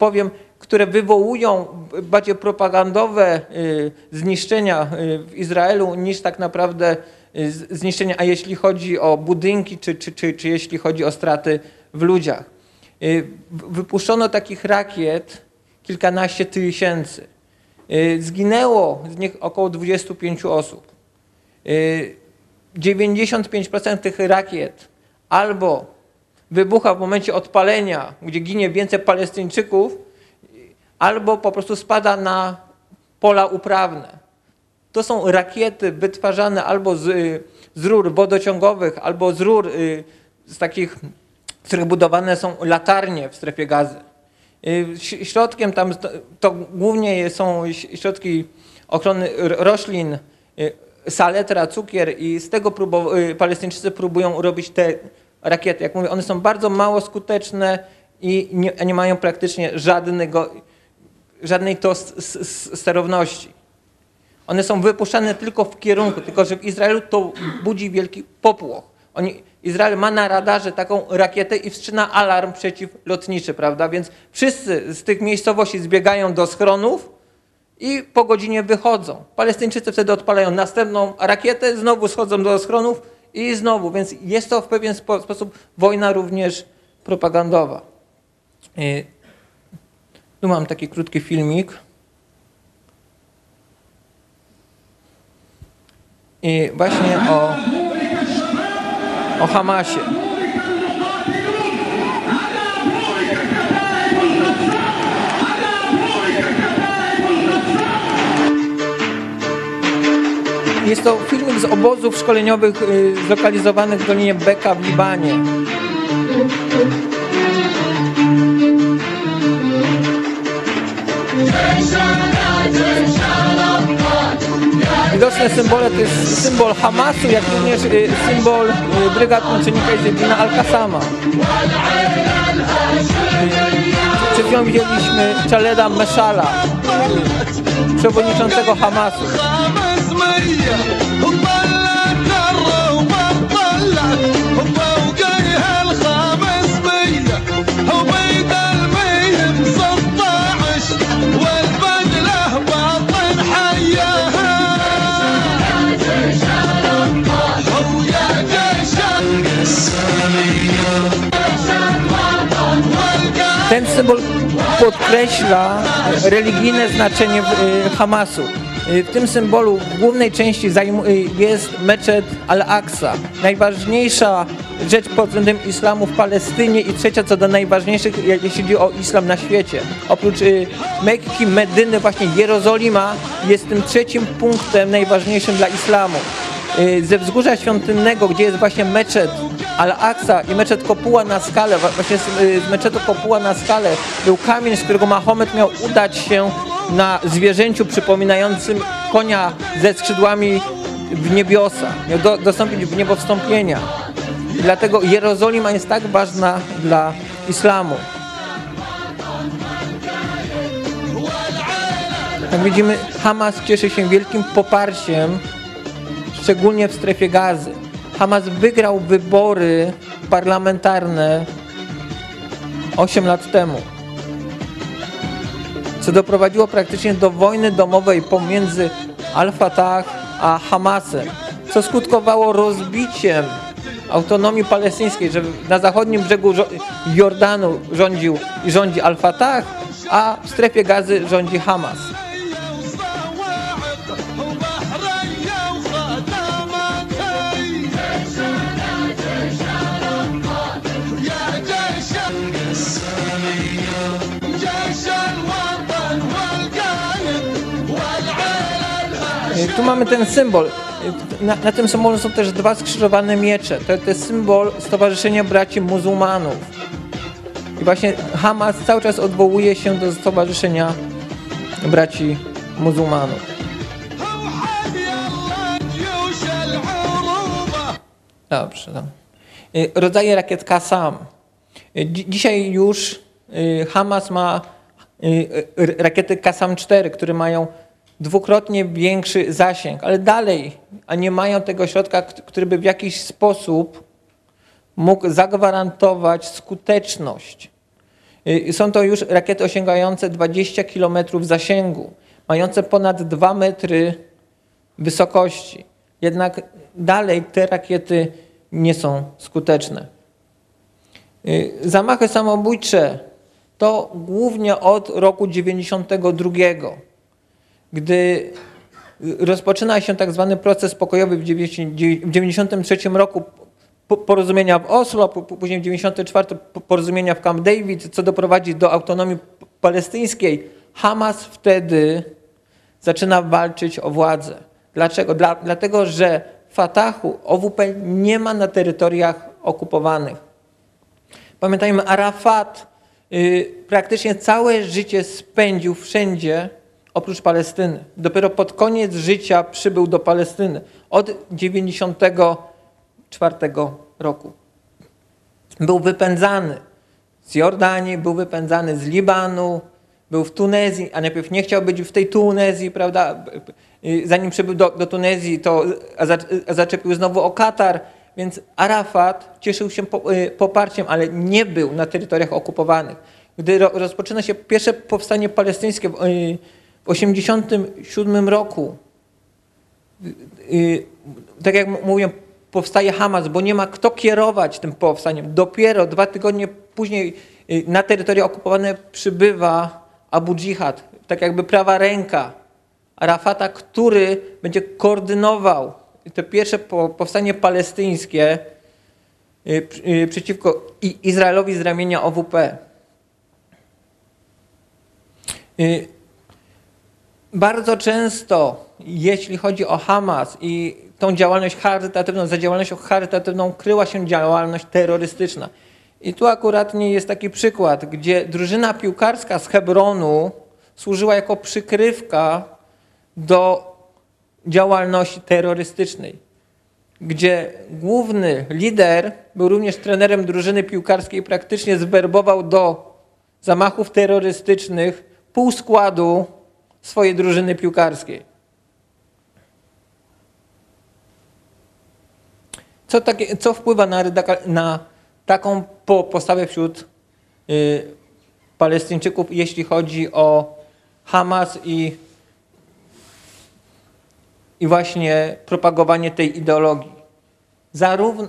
powiem, które wywołują bardziej propagandowe y, zniszczenia y, w Izraelu niż tak naprawdę y, zniszczenia, a jeśli chodzi o budynki, czy, czy, czy, czy jeśli chodzi o straty w ludziach. Wypuszczono takich rakiet kilkanaście tysięcy. Y, Zginęło z nich około 25 osób. Y, 95% tych rakiet albo wybucha w momencie odpalenia, gdzie ginie więcej Palestyńczyków, albo po prostu spada na pola uprawne. To są rakiety wytwarzane albo z, y, z rur wodociągowych, albo z rur y, z takich, z których budowane są latarnie w strefie gazy. Y, Środkiem tam to, głównie są środki ochrony roślin, y, saletra, cukier i z tego y, Palestyńczycy próbują robić te rakiety. Jak mówię, one są bardzo mało skuteczne i nie, nie mają praktycznie żadnego, żadnej to sterowności. One są wypuszczane tylko w kierunku, tylko że w Izraelu to budzi wielki popłoch. Oni, Izrael ma na radarze taką rakietę i wstrzyma alarm przeciwlotniczy, prawda? Więc wszyscy z tych miejscowości zbiegają do schronów i po godzinie wychodzą. Palestyńczycy wtedy odpalają następną rakietę, znowu schodzą do schronów i znowu. Więc jest to w pewien spo, sposób wojna również propagandowa. Y, Tu mam taki krótki filmik. I właśnie o, o Hamasie. Jest to filmik z obozów szkoleniowych y, zlokalizowanych w Dolinie Beka w Libanie. Widoczne symbole to jest symbol Hamasu, jak również y, symbol y, brygad naczelnika Izzeddina Al-Kasama. Y, Przed chwilą widzieliśmy Chaleda Meszala, przewodniczącego Hamasu. Ten symbol podkreśla religijne znaczenie y, Hamasu. Y, W tym symbolu w głównej części y, jest meczet Al-Aqsa. Najważniejsza rzecz pod względem islamu w Palestynie i trzecia co do najważniejszych, jeśli chodzi o islam na świecie. Oprócz Mekki, Medyny, właśnie Jerozolima jest tym trzecim punktem najważniejszym dla islamu. Ze wzgórza świątynnego, gdzie jest właśnie meczet Al-Aqsa i meczet Kopuła na skale, wa- właśnie z, y, z meczetu Kopuła na skale był kamień, z którego Mahomet miał udać się na zwierzęciu przypominającym konia ze skrzydłami w niebiosa, miał do, dostąpić w niebo wstąpienia. Dlatego Jerozolima jest tak ważna dla islamu. Jak widzimy, Hamas cieszy się wielkim poparciem szczególnie w strefie gazy. Hamas wygrał wybory parlamentarne 8 lat temu, co doprowadziło praktycznie do wojny domowej pomiędzy Al-Fatah a Hamasem, co skutkowało rozbiciem autonomii palestyńskiej, że na zachodnim brzegu Jordanu rządził i rządzi Al-Fatah, a w strefie gazy rządzi Hamas. Tu mamy ten symbol. Na, na tym symbolu są też dwa skrzyżowane miecze. To, jest symbol Stowarzyszenia Braci Muzułmanów. I właśnie Hamas cały czas odwołuje się do Stowarzyszenia Braci Muzułmanów. Dobrze. Tam. Rodzaje rakiet KASAM. Y, dzisiaj już y, Hamas ma rakiety KASAM-4, które mają dwukrotnie większy zasięg, ale dalej, a nie mają tego środka, który by w jakiś sposób mógł zagwarantować skuteczność. Y, Są to już rakiety osiągające 20 km zasięgu, mające ponad 2 metry wysokości. Jednak dalej te rakiety nie są skuteczne. Y, Zamachy samobójcze to głównie od roku 92, gdy rozpoczyna się tak zwany proces pokojowy w 1993 roku po- porozumienia w Oslo, później w 1994 porozumienia w Camp David, co doprowadzi do autonomii palestyńskiej. Hamas wtedy zaczyna walczyć o władzę. Dlaczego? Dla, dlatego, że Fatahu, OWP nie ma na terytoriach okupowanych. Pamiętajmy, Arafat y, praktycznie całe życie spędził wszędzie oprócz Palestyny. Dopiero pod koniec życia przybył do Palestyny od 94 roku. Był wypędzany z Jordanii, był wypędzany z Libanu, był w Tunezji, a najpierw nie chciał być w tej Tunezji, prawda? Zanim przybył do, do Tunezji, to a za, a zaczepił znowu o Katar, więc Arafat cieszył się y, poparciem, ale nie był na terytoriach okupowanych. Gdy ro, rozpoczyna się pierwsze powstanie palestyńskie y, 1987 roku, y, tak jak m- mówię, powstaje Hamas, bo nie ma kto kierować tym powstaniem. Dopiero dwa tygodnie później y, na terytoria okupowane przybywa Abu Dżihad, tak jakby prawa ręka Arafata, który będzie koordynował to pierwsze po- powstanie palestyńskie y, y, przeciwko Izraelowi z ramienia OWP. Bardzo często, jeśli chodzi o Hamas i tą działalność charytatywną, za działalnością charytatywną kryła się działalność terrorystyczna. I tu akurat nie jest taki przykład, gdzie drużyna piłkarska z Hebronu służyła jako przykrywka do działalności terrorystycznej, gdzie główny lider był również trenerem drużyny piłkarskiej, praktycznie zwerbował do zamachów terrorystycznych pół składu swojej drużyny piłkarskiej. Co, takie, co wpływa na, na taką po, postawę wśród y, Palestyńczyków, jeśli chodzi o Hamas i, i właśnie propagowanie tej ideologii? Zarówno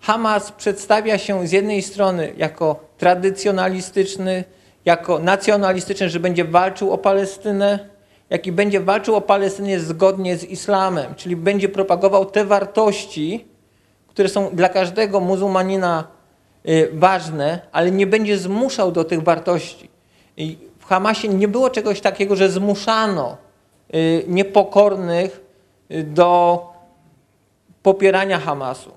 Hamas przedstawia się z jednej strony jako tradycjonalistyczny, jako nacjonalistyczny, że będzie walczył o Palestynę, jak i będzie walczył o Palestynę zgodnie z islamem, czyli będzie propagował te wartości, które są dla każdego muzułmanina y, ważne, ale nie będzie zmuszał do tych wartości. W Hamasie nie było czegoś takiego, że zmuszano y, niepokornych y, do popierania Hamasu.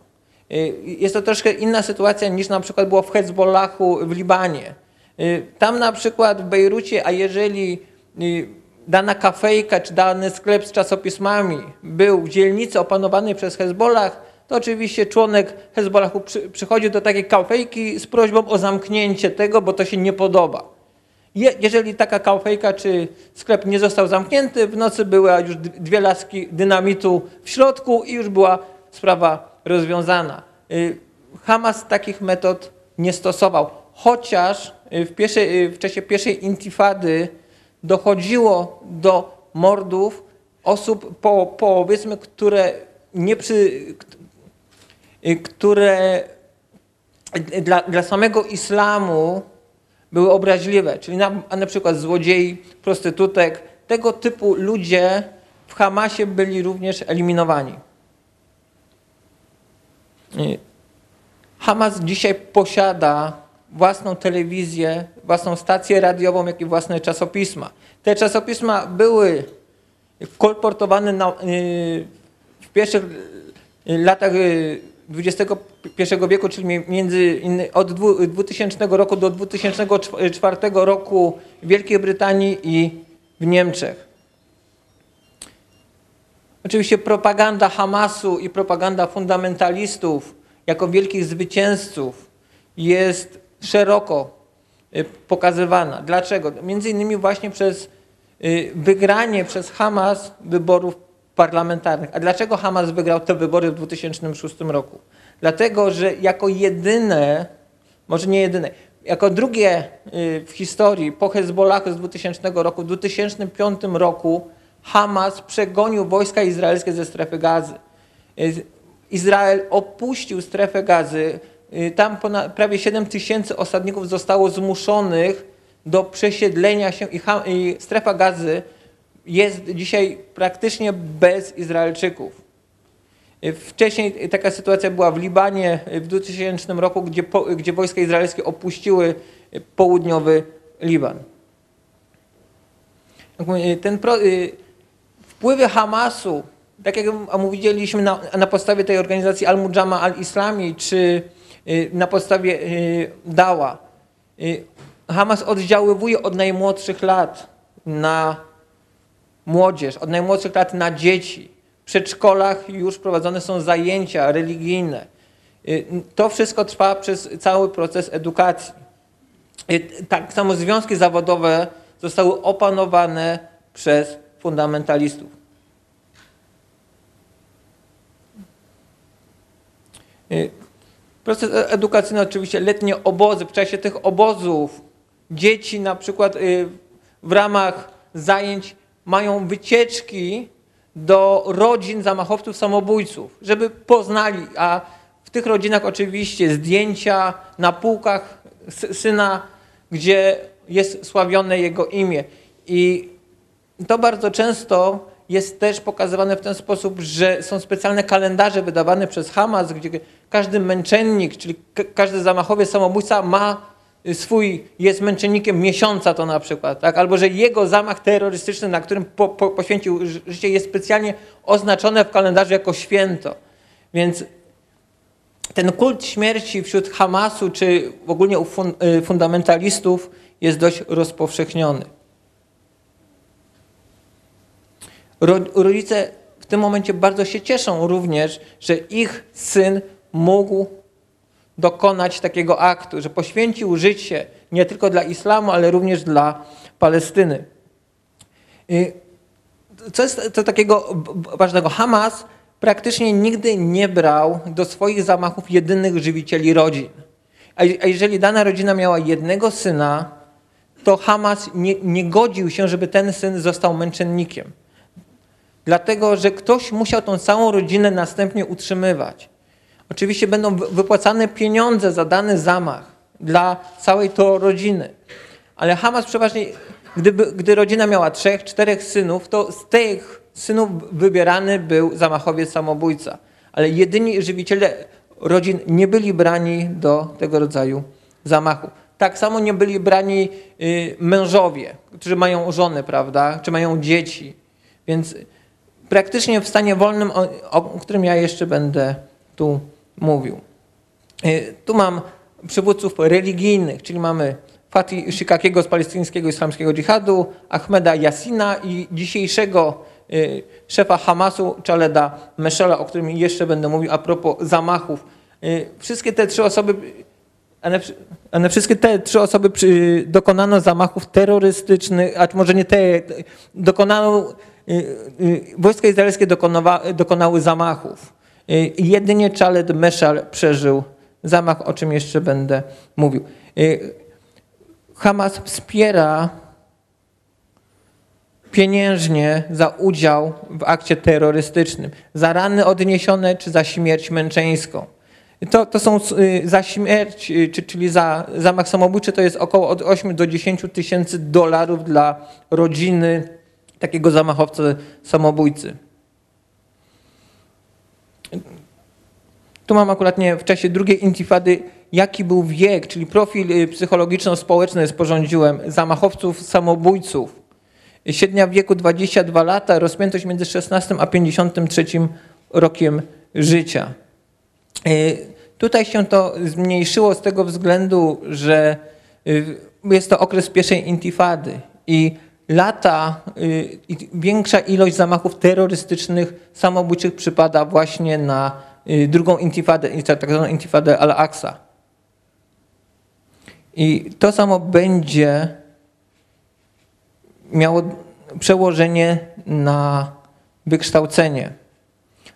Jest to troszkę inna sytuacja niż na przykład było w Hezbollahu w Libanie. Y, Tam na przykład w Bejrucie, a jeżeli y, dana kafejka czy dany sklep z czasopismami był w dzielnicy opanowanej przez Hezbollah, to oczywiście członek Hezbollahu przy, przychodził do takiej kafejki z prośbą o zamknięcie tego, bo to się nie podoba. Je, jeżeli taka kałfejka czy sklep nie został zamknięty, w nocy były już dwie laski dynamitu w środku i już była sprawa rozwiązana. Y, Hamas takich metod nie stosował, chociaż w, pierwszej, y, w czasie pierwszej intifady dochodziło do mordów osób, po, powiedzmy, które nie przy, y, które dla, dla samego islamu były obraźliwe, czyli na, na przykład złodziei, prostytutek, tego typu ludzie w Hamasie byli również eliminowani. Hamas dzisiaj posiada własną telewizję, własną stację radiową, jak i własne czasopisma. Te czasopisma były kolportowane na, y, w pierwszych y, latach y, XXI wieku, czyli mi- między od dwu- 2000 roku do 2004 roku w Wielkiej Brytanii i w Niemczech. Oczywiście propaganda Hamasu i propaganda fundamentalistów jako wielkich zwycięzców jest szeroko y, pokazywana. Dlaczego? Między innymi właśnie przez y, wygranie przez Hamas wyborów parlamentarnych. A dlaczego Hamas wygrał te wybory w 2006 roku? Dlatego, że jako jedyne, może nie jedyne, jako drugie y, w historii po Hezbollahu z 2000 roku, w 2005 roku Hamas przegonił wojska izraelskie ze strefy gazy. Izrael opuścił strefę gazy. Y, Tam ponad, prawie 7 tysięcy osadników zostało zmuszonych do przesiedlenia się i, i strefa gazy jest dzisiaj praktycznie bez Izraelczyków. Y, Wcześniej taka sytuacja była w Libanie y, w 2000 roku, gdzie, po, gdzie wojska izraelskie opuściły południowy Liban. Mówię, Ten pro, wpływy Hamasu, tak jak mówiliśmy na, na podstawie tej organizacji Al-Mujama al-Islami, czy na podstawie y, Dała, y, Hamas oddziaływuje od najmłodszych lat na młodzież, od najmłodszych lat na dzieci. W przedszkolach już prowadzone są zajęcia religijne. Y, To wszystko trwa przez cały proces edukacji. Y, Tak samo związki zawodowe zostały opanowane przez fundamentalistów. Proces e- edukacyjny oczywiście, letnie obozy. W czasie tych obozów dzieci na przykład y, w ramach zajęć mają wycieczki do rodzin zamachowców samobójców, żeby poznali, a w tych rodzinach oczywiście zdjęcia na półkach sy- syna, gdzie jest sławione jego imię. I to bardzo często jest też pokazywane w ten sposób, że są specjalne kalendarze wydawane przez Hamas, gdzie każdy męczennik, czyli ka- każdy zamachowiec, samobójca ma y, swój, jest męczennikiem miesiąca to na przykład, tak? albo że jego zamach terrorystyczny, na którym po, po, poświęcił ży- życie, jest specjalnie oznaczone w kalendarzu jako święto. Więc ten kult śmierci wśród Hamasu, czy ogólnie u fun, y, fundamentalistów jest dość rozpowszechniony. Ro- Rodzice w tym momencie bardzo się cieszą również, że ich syn mógł dokonać takiego aktu, że poświęcił życie nie tylko dla islamu, ale również dla Palestyny. Co jest to takiego ważnego? Hamas praktycznie nigdy nie brał do swoich zamachów jedynych żywicieli rodzin. A jeżeli dana rodzina miała jednego syna, to Hamas nie, nie godził się, żeby ten syn został męczennikiem. Dlatego, że ktoś musiał tą całą rodzinę następnie utrzymywać. Oczywiście będą wy- wypłacane pieniądze za dany zamach dla całej to rodziny. Ale Hamas przeważnie, gdyby, gdy rodzina miała trzech, czterech synów, to z tych synów wybierany był zamachowiec samobójca. Ale jedyni żywiciele rodzin nie byli brani do tego rodzaju zamachu. Tak samo nie byli brani y, mężowie, którzy mają żonę, prawda, czy mają dzieci. Więc praktycznie w stanie wolnym, o, o którym ja jeszcze będę tu mówił. Y, Tu mam przywódców religijnych, czyli mamy Fatih Shikakiego z palestyńskiego islamskiego dżihadu, Ahmeda Yassina i dzisiejszego y, szefa Hamasu, Chaleda Meszela, o którym jeszcze będę mówił a propos zamachów. Y, Wszystkie te trzy osoby, ale, wszy- ale wszystkie te trzy osoby dokonano zamachów terrorystycznych, a może nie te, dokonano, wojska izraelskie dokonały zamachów. Y, Jedynie Chaled Meszal przeżył zamach, o czym jeszcze będę mówił. Y, Hamas wspiera pieniężnie za udział w akcie terrorystycznym, za rany odniesione czy za śmierć męczeńską. To, to są y, za śmierć, czy, czyli za zamach samobójczy, to jest około od 8 do 10 tysięcy dolarów dla rodziny takiego zamachowca samobójcy. Tu mam akurat nie w czasie drugiej intifady, jaki był wiek, czyli profil y, psychologiczno-społeczny sporządziłem zamachowców samobójców. Średnia wieku 22 lata, rozpiętość między 16 a 53 rokiem życia. Y, Tutaj się to zmniejszyło z tego względu, że y, jest to okres pierwszej intifady i lata, i większa ilość zamachów terrorystycznych, samobójczych przypada właśnie na drugą intifadę, tak zwaną intifadę Al-Aqsa. I to samo będzie miało przełożenie na wykształcenie.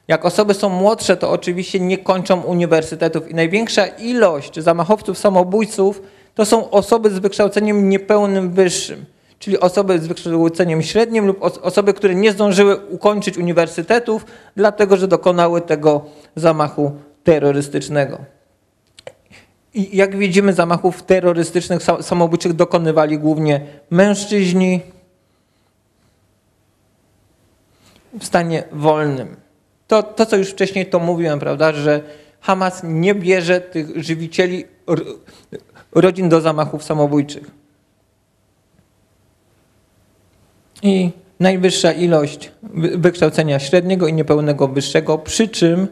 Jak osoby są młodsze, to oczywiście nie kończą uniwersytetów i największa ilość zamachowców samobójców to są osoby z wykształceniem niepełnym wyższym, czyli osoby z wykształceniem średnim lub os- osoby, które nie zdążyły ukończyć uniwersytetów, dlatego że dokonały tego zamachu terrorystycznego. I jak widzimy, zamachów terrorystycznych, sa- samobójczych dokonywali głównie mężczyźni w stanie wolnym. To, to, co już wcześniej to mówiłem, prawda, że Hamas nie bierze tych żywicieli rodzin do zamachów samobójczych. I najwyższa ilość wy- wykształcenia średniego i niepełnego wyższego, przy czym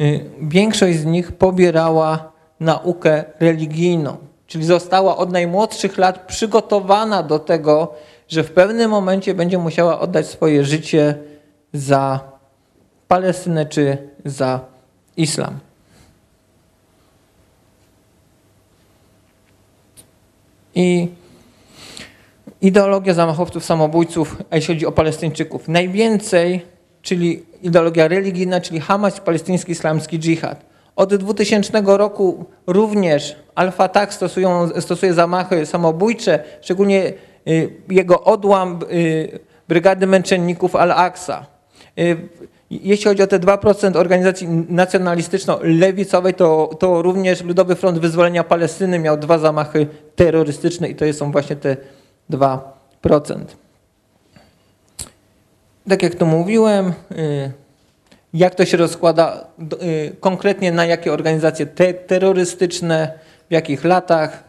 y, większość z nich pobierała naukę religijną, czyli została od najmłodszych lat przygotowana do tego, że w pewnym momencie będzie musiała oddać swoje życie za Palestynę czy za islam. I ideologia zamachowców samobójców, a jeśli chodzi o Palestyńczyków, najwięcej, czyli ideologia religijna, czyli Hamas palestyński islamski dżihad. Od 2000 roku również Al-Fatah stosuje zamachy samobójcze, szczególnie y, jego odłam y, Brygady Męczenników Al-Aqsa. Y, Jeśli chodzi o te 2% organizacji nacjonalistyczno-lewicowej, to, to również Ludowy Front Wyzwolenia Palestyny miał dwa zamachy terrorystyczne i to są właśnie te 2%. Tak jak to mówiłem, y, jak to się rozkłada y, konkretnie na jakie organizacje te, terrorystyczne, w jakich latach.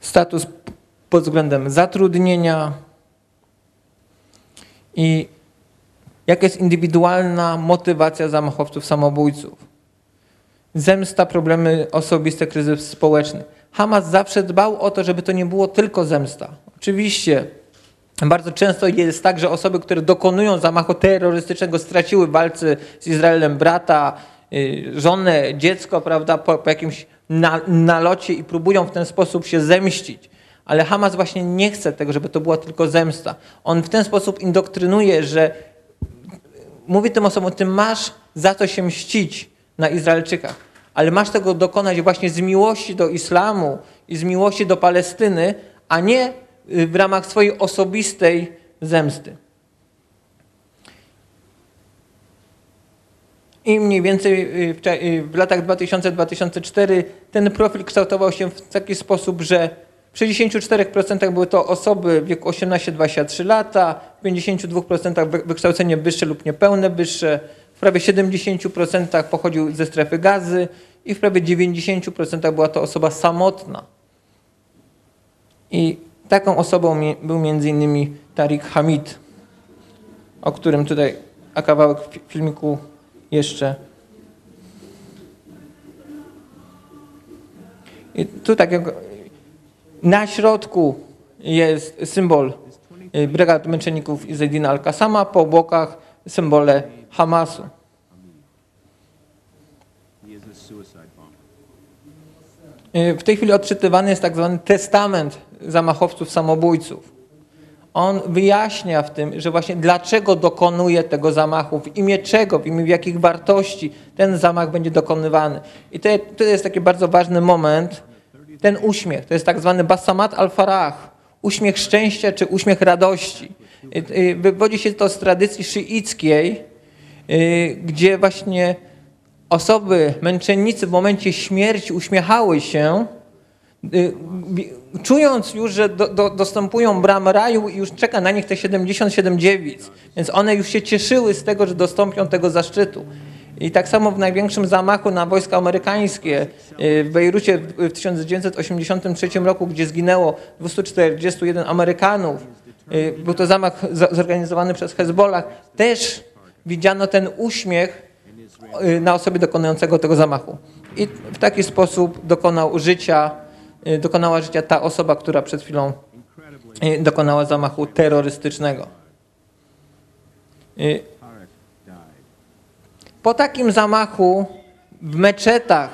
Status pod względem zatrudnienia i jaka jest indywidualna motywacja zamachowców samobójców. Zemsta, problemy osobiste, kryzys społeczny. Hamas zawsze dbał o to, żeby to nie było tylko zemsta. Oczywiście bardzo często jest tak, że osoby, które dokonują zamachu terrorystycznego straciły w walce z Izraelem brata, y, żonę, dziecko, prawda, po, po jakimś na, nalocie i próbują w ten sposób się zemścić. Ale Hamas właśnie nie chce tego, żeby to była tylko zemsta. On w ten sposób indoktrynuje, że mówi tym osobom, ty masz za co się mścić na Izraelczykach, ale masz tego dokonać właśnie z miłości do islamu i z miłości do Palestyny, a nie y, w ramach swojej osobistej zemsty. I mniej więcej y, y, w latach 2000-2004 ten profil kształtował się w taki sposób, że w 64% były to osoby w wieku 18-23 lata, w 52% wy- wykształcenie wyższe lub niepełne wyższe, prawie 70% pochodził ze strefy gazy i w prawie 90% była to osoba samotna. I taką osobą był m.in. Tariq Hamid, o którym tutaj a kawałek w fi- filmiku jeszcze. I tu tak jak na środku jest symbol y, brygad męczenników Izedina Al-Kasama, po bokach symbole Hamasu. W tej chwili odczytywany jest tak zwany testament zamachowców samobójców. On wyjaśnia w tym, że właśnie dlaczego dokonuje tego zamachu, w imię czego, w imię jakich wartości ten zamach będzie dokonywany. I to, to jest taki bardzo ważny moment, ten uśmiech, to jest tak zwany basamat al-farah, uśmiech szczęścia czy uśmiech radości. Wywodzi się to z tradycji szyickiej, gdzie właśnie osoby, męczennicy w momencie śmierci uśmiechały się, y, czując już, że do, do, dostępują bram raju i już czeka na nich te 77 dziewic. Więc one już się cieszyły z tego, że dostąpią tego zaszczytu. I tak samo w największym zamachu na wojska amerykańskie y, w Bejrucie w w 1983 roku, gdzie zginęło 241 Amerykanów, y, był to zamach za- zorganizowany przez Hezbollah, też widziano ten uśmiech y, na osobie dokonującego tego zamachu. I w taki sposób dokonał życia, y, dokonała życia ta osoba, która przed chwilą y, dokonała zamachu terrorystycznego. Po takim zamachu w meczetach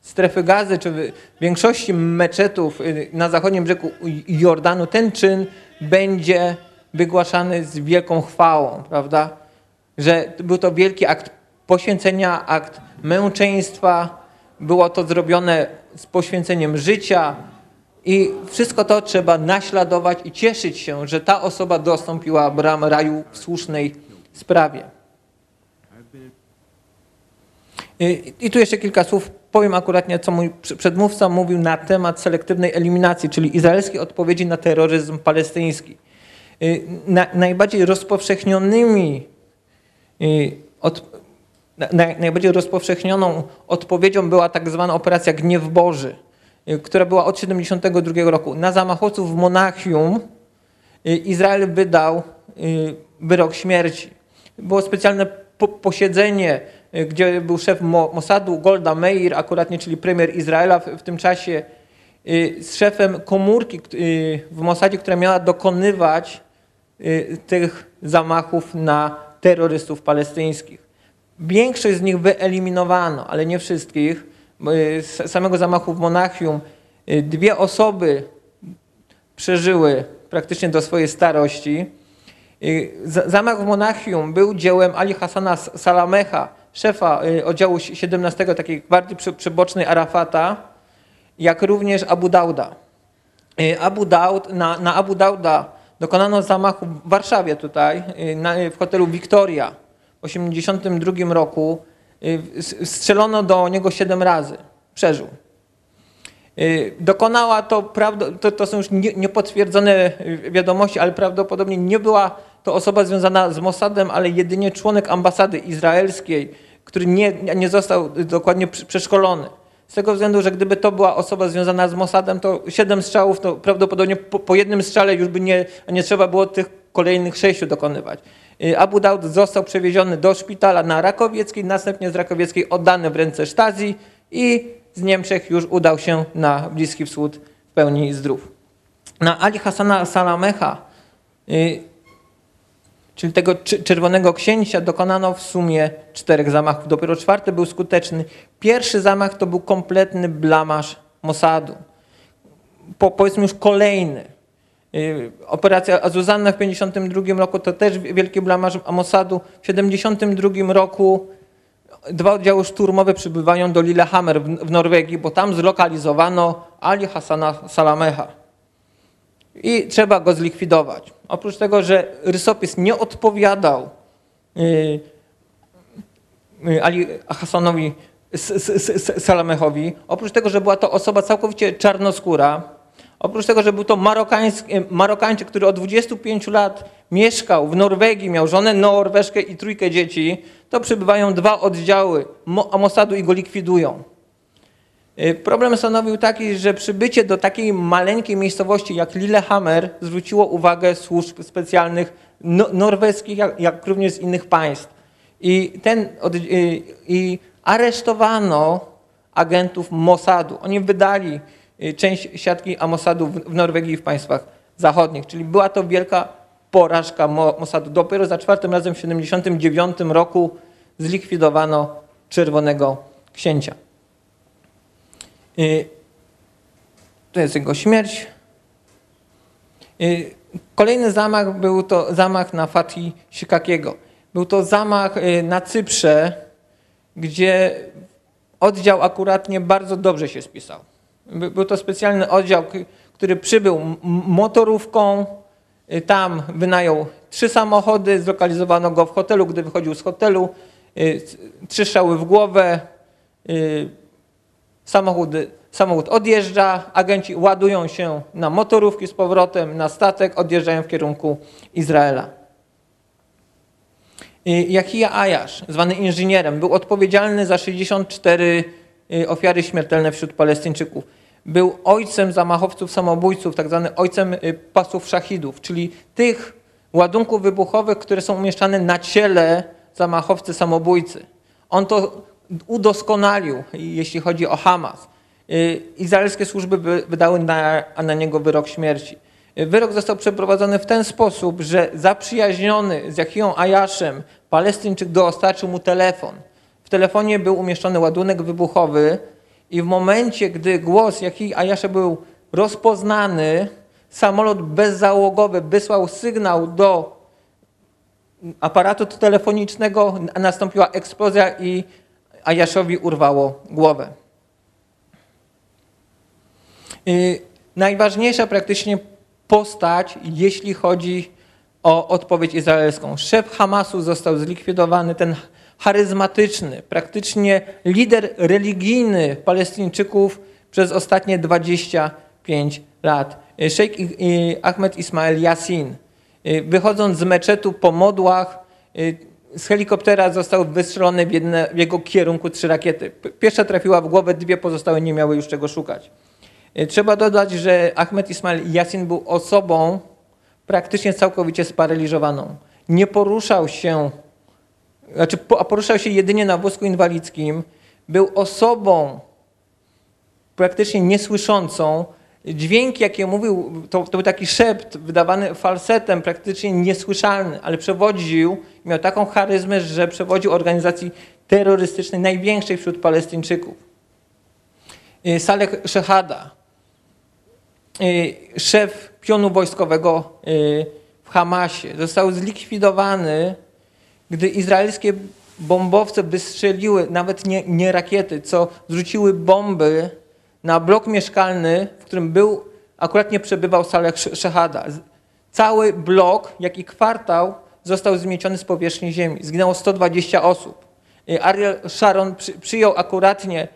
strefy gazy, czy w większości meczetów na zachodnim brzegu Jordanu, ten czyn będzie wygłaszany z wielką chwałą, prawda? Że był to wielki akt poświęcenia, akt męczeństwa, było to zrobione z poświęceniem życia i wszystko to trzeba naśladować i cieszyć się, że ta osoba dostąpiła bram raju w słusznej sprawie. I, I tu jeszcze kilka słów powiem akuratnie, co mój przedmówca mówił na temat selektywnej eliminacji, czyli izraelskiej odpowiedzi na terroryzm palestyński. Y, Na, najbardziej rozpowszechnionymi, od, na, naj- najbardziej rozpowszechnioną odpowiedzią była tak zwana operacja Gniew Boży, y, która była od 1972 roku. Na zamachowców w Monachium y, Izrael wydał y, wyrok śmierci. Było specjalne po posiedzenie, gdzie był szef Mo Mossadu, Golda Meir, akuratnie, czyli premier Izraela w, tym czasie, z szefem komórki w Mossadzie, która miała dokonywać tych zamachów na terrorystów palestyńskich. Większość z nich wyeliminowano, ale nie wszystkich. Bo, y, Z samego zamachu w Monachium y, dwie osoby przeżyły praktycznie do swojej starości. Y, za- Zamach w Monachium był dziełem Ali Hassana S- Salamecha, szefa oddziału si- 17 takiej gwardii przy- przybocznej Arafata, jak również Abu Dauda. Abu Daud, na, na Abu Dauda dokonano zamachu w Warszawie tutaj, y, na, w hotelu Victoria w 1982 roku. Y, Strzelono do niego 7 razy. Przeżył. Y, Dokonała to, to, to są już nie- niepotwierdzone y, wiadomości, ale prawdopodobnie nie była to osoba związana z Mossadem, ale jedynie członek ambasady izraelskiej, który nie, nie został dokładnie przeszkolony. Z tego względu, że gdyby to była osoba związana z Mossadem, to siedem strzałów, to prawdopodobnie po, po jednym strzale już by nie, nie trzeba było tych kolejnych sześciu dokonywać. Y, Abu Daud został przewieziony do szpitala na Rakowieckiej, następnie z Rakowieckiej oddany w ręce Stazji i z Niemczech już udał się na Bliski Wschód w pełni zdrów. Na Ali Hassana Salamecha, y, czyli tego czerwonego księcia, dokonano w sumie czterech zamachów. Dopiero czwarty był skuteczny. Pierwszy zamach to był kompletny blamaż Mossadu. Po, powiedzmy już kolejny. Y, Operacja Azuzanna w 1952 roku to też wielki blamaż Mossadu. W 1972 roku dwa oddziały szturmowe przybywają do Lillehammer w Norwegii, bo tam zlokalizowano Ali Hassana Salameha. i trzeba go zlikwidować. Oprócz tego, że rysopis nie odpowiadał y, y, Ali Hassanowi Salamechowi, oprócz tego, że była to osoba całkowicie czarnoskóra, oprócz tego, że był to Marokański, Marokańczyk, który od 25 lat mieszkał w Norwegii, miał żonę Norweszkę i trójkę dzieci, to przybywają dwa oddziały Mo- Mossadu i go likwidują. Y, Problem stanowił taki, że przybycie do takiej maleńkiej miejscowości jak Lillehammer zwróciło uwagę służb specjalnych no, norweskich, jak, jak również z innych państw. I, ten, y, I aresztowano agentów Mossadu. Oni wydali y, część siatki Mossadu w, Norwegii i w państwach zachodnich. Czyli była to wielka porażka Mo- Mossadu. Dopiero za czwartym razem w 1979 roku zlikwidowano Czerwonego Księcia. Y, To jest jego śmierć. Y, Kolejny zamach był to zamach na Fatih Sikakiego. Był to zamach y, na Cyprze, gdzie oddział akuratnie bardzo dobrze się spisał. By- Był to specjalny oddział, który przybył motorówką, tam wynajął trzy samochody, zlokalizowano go w hotelu, gdy wychodził z hotelu, trzy strzały w głowę, Samochód, samochód odjeżdża, agenci ładują się na motorówki z powrotem, na statek, odjeżdżają w kierunku Izraela. I Jachija Ajasz, zwany inżynierem, był odpowiedzialny za 64 y, ofiary śmiertelne wśród Palestyńczyków. Był ojcem zamachowców samobójców, tak zwany ojcem y, pasów szachidów, czyli tych ładunków wybuchowych, które są umieszczane na ciele zamachowcy samobójcy. On to udoskonalił, jeśli chodzi o Hamas. Y, Izraelskie służby wy- wydały na, na niego wyrok śmierci. Y, Wyrok został przeprowadzony w ten sposób, że zaprzyjaźniony z Jachiją Ajaszem Palestyńczyk dostarczył mu telefon. W telefonie był umieszczony ładunek wybuchowy i w momencie, gdy głos Jachii Ajasza był rozpoznany, samolot bezzałogowy wysłał sygnał do aparatu telefonicznego, nastąpiła eksplozja i Ajaszowi urwało głowę. Y, Najważniejsza praktycznie postać, jeśli chodzi o odpowiedź izraelską. Szef Hamasu został zlikwidowany, ten charyzmatyczny, praktycznie lider religijny Palestyńczyków przez ostatnie 25 lat. Y, Szejk I- Ahmed Ismail Yassin, y, wychodząc z meczetu po modłach, y, z helikoptera zostały wystrzelone w, jedne, w jego kierunku trzy rakiety. Pierwsza trafiła w głowę, dwie pozostałe nie miały już czego szukać. Y, Trzeba dodać, że Ahmed Ismail Yassin był osobą praktycznie całkowicie sparaliżowaną. Nie poruszał się, znaczy poruszał się jedynie na wózku inwalidzkim. Był osobą praktycznie niesłyszącą. Dźwięk, jakie mówił, to, to był taki szept wydawany falsetem, praktycznie niesłyszalny, ale przewodził, miał taką charyzmę, że przewodził organizacji terrorystycznej największej wśród Palestyńczyków. Y, Saleh Shehada, y, szef pionu wojskowego y, w Hamasie, został zlikwidowany, gdy izraelskie bombowce wystrzeliły nawet nie, nie rakiety, co zrzuciły bomby na blok mieszkalny, w którym był, akurat nie przebywał Saleh Sz- Shehada. Z- Cały blok, jak i kwartał został zmieciony z powierzchni ziemi. Zginęło 120 osób. Y, Ariel Sharon przy, przyjął akuratnie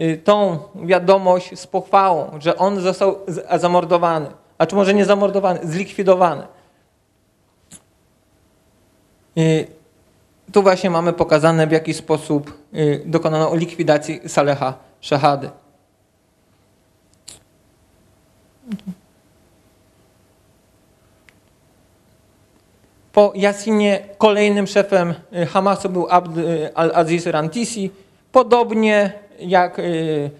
y, tą wiadomość z pochwałą, że on został zamordowany. A czy może nie zamordowany, zlikwidowany. Y, Tu właśnie mamy pokazane, w jaki sposób dokonano likwidacji Saleha Szahady. Po Yassinie kolejnym szefem y, Hamasu był Abd y, al-Aziz Rantisi. Podobnie jak y,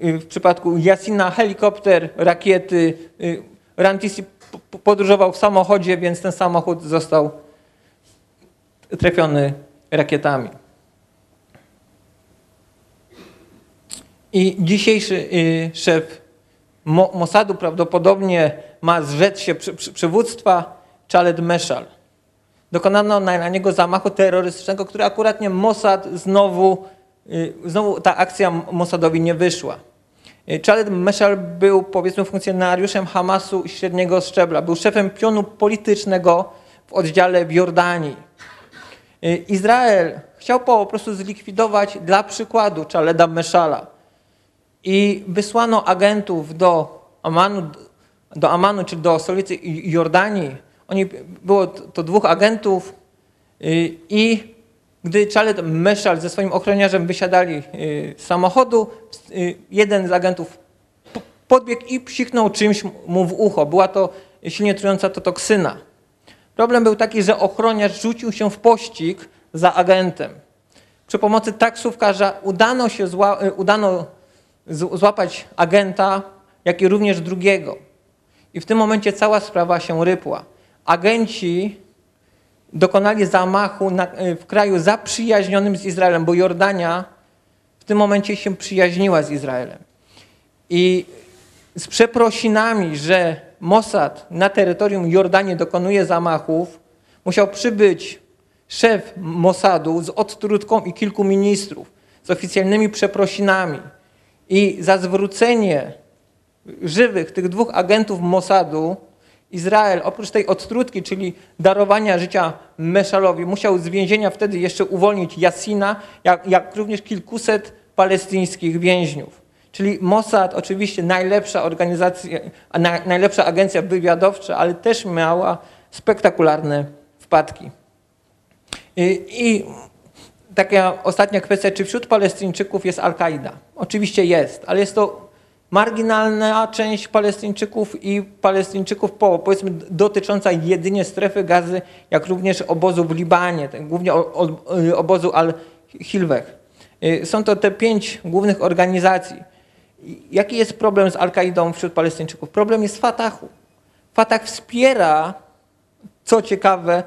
w przypadku Yassina helikopter, rakiety. Rantisi podróżował w samochodzie, więc ten samochód został trafiony rakietami. I dzisiejszy szef Mo- Mossadu prawdopodobnie ma zrzec się przy, przy, przywództwa Khaled Meszal. Dokonano na, na niego zamachu terrorystycznego, który akuratnie Mossad znowu, y, znowu ta akcja Mossadowi nie wyszła. Y, Khaled Meszal był powiedzmy funkcjonariuszem Hamasu średniego szczebla. Był szefem pionu politycznego w oddziale w Jordanii. Y, Izrael chciał po prostu zlikwidować dla przykładu Khaleda Meszala i wysłano agentów do Amanu, do Amanu, czyli do stolicy Jordanii. Oni, było to dwóch agentów y, i gdy Khaled Meszal ze swoim ochroniarzem wysiadali y, z samochodu, y, jeden z agentów podbiegł i psiknął czymś mu w ucho. Była to silnie trująca to toksyna. Problem był taki, że ochroniarz rzucił się w pościg za agentem. Przy pomocy taksówkarza udano się zła, udano złapać agenta, jak i również drugiego. I w tym momencie cała sprawa się rypła. Agenci dokonali zamachu na, y, w kraju zaprzyjaźnionym z Izraelem, bo Jordania w tym momencie się przyjaźniła z Izraelem. I z przeprosinami, że Mossad na terytorium Jordanii dokonuje zamachów, musiał przybyć szef Mossadu z odtrutką i kilku ministrów, z oficjalnymi przeprosinami i za zwrócenie żywych tych dwóch agentów Mossadu Izrael oprócz tej odtrutki, czyli darowania życia Meszalowi, musiał z więzienia wtedy jeszcze uwolnić Jasina, jak, jak również kilkuset palestyńskich więźniów. Czyli Mossad oczywiście najlepsza organizacja, na, najlepsza agencja wywiadowcza, ale też miała spektakularne wpadki. I, I taka ostatnia kwestia, czy wśród Palestyńczyków jest Al-Kaida? Oczywiście jest, ale jest to marginalna część Palestyńczyków i Palestyńczyków po, powiedzmy dotycząca jedynie strefy gazy, jak również obozu w Libanie, ten, głównie obozu Al-Hilwech. Y, Są to te pięć głównych organizacji. Jaki jest problem z Al-Kaidą wśród Palestyńczyków? Problem jest Fatahu. Fatah wspiera, co ciekawe,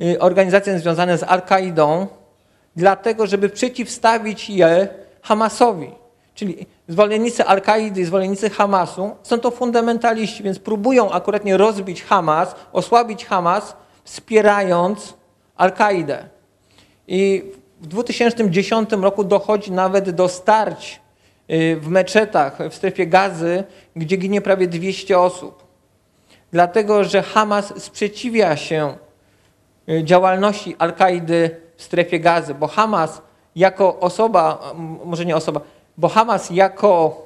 y, organizacje związane z Al-Kaidą, dlatego żeby przeciwstawić je Hamasowi. Czyli zwolennicy Al-Kaidy zwolennicy Hamasu są to fundamentaliści, więc próbują akuratnie rozbić Hamas, osłabić Hamas, wspierając Al-Kaidę. I w 2010 roku dochodzi nawet do starć y, w meczetach w strefie gazy, gdzie ginie prawie 200 osób. Dlatego, że Hamas sprzeciwia się y, działalności Al-Kaidy w strefie gazy, bo Hamas jako osoba, może nie osoba, bo Hamas jako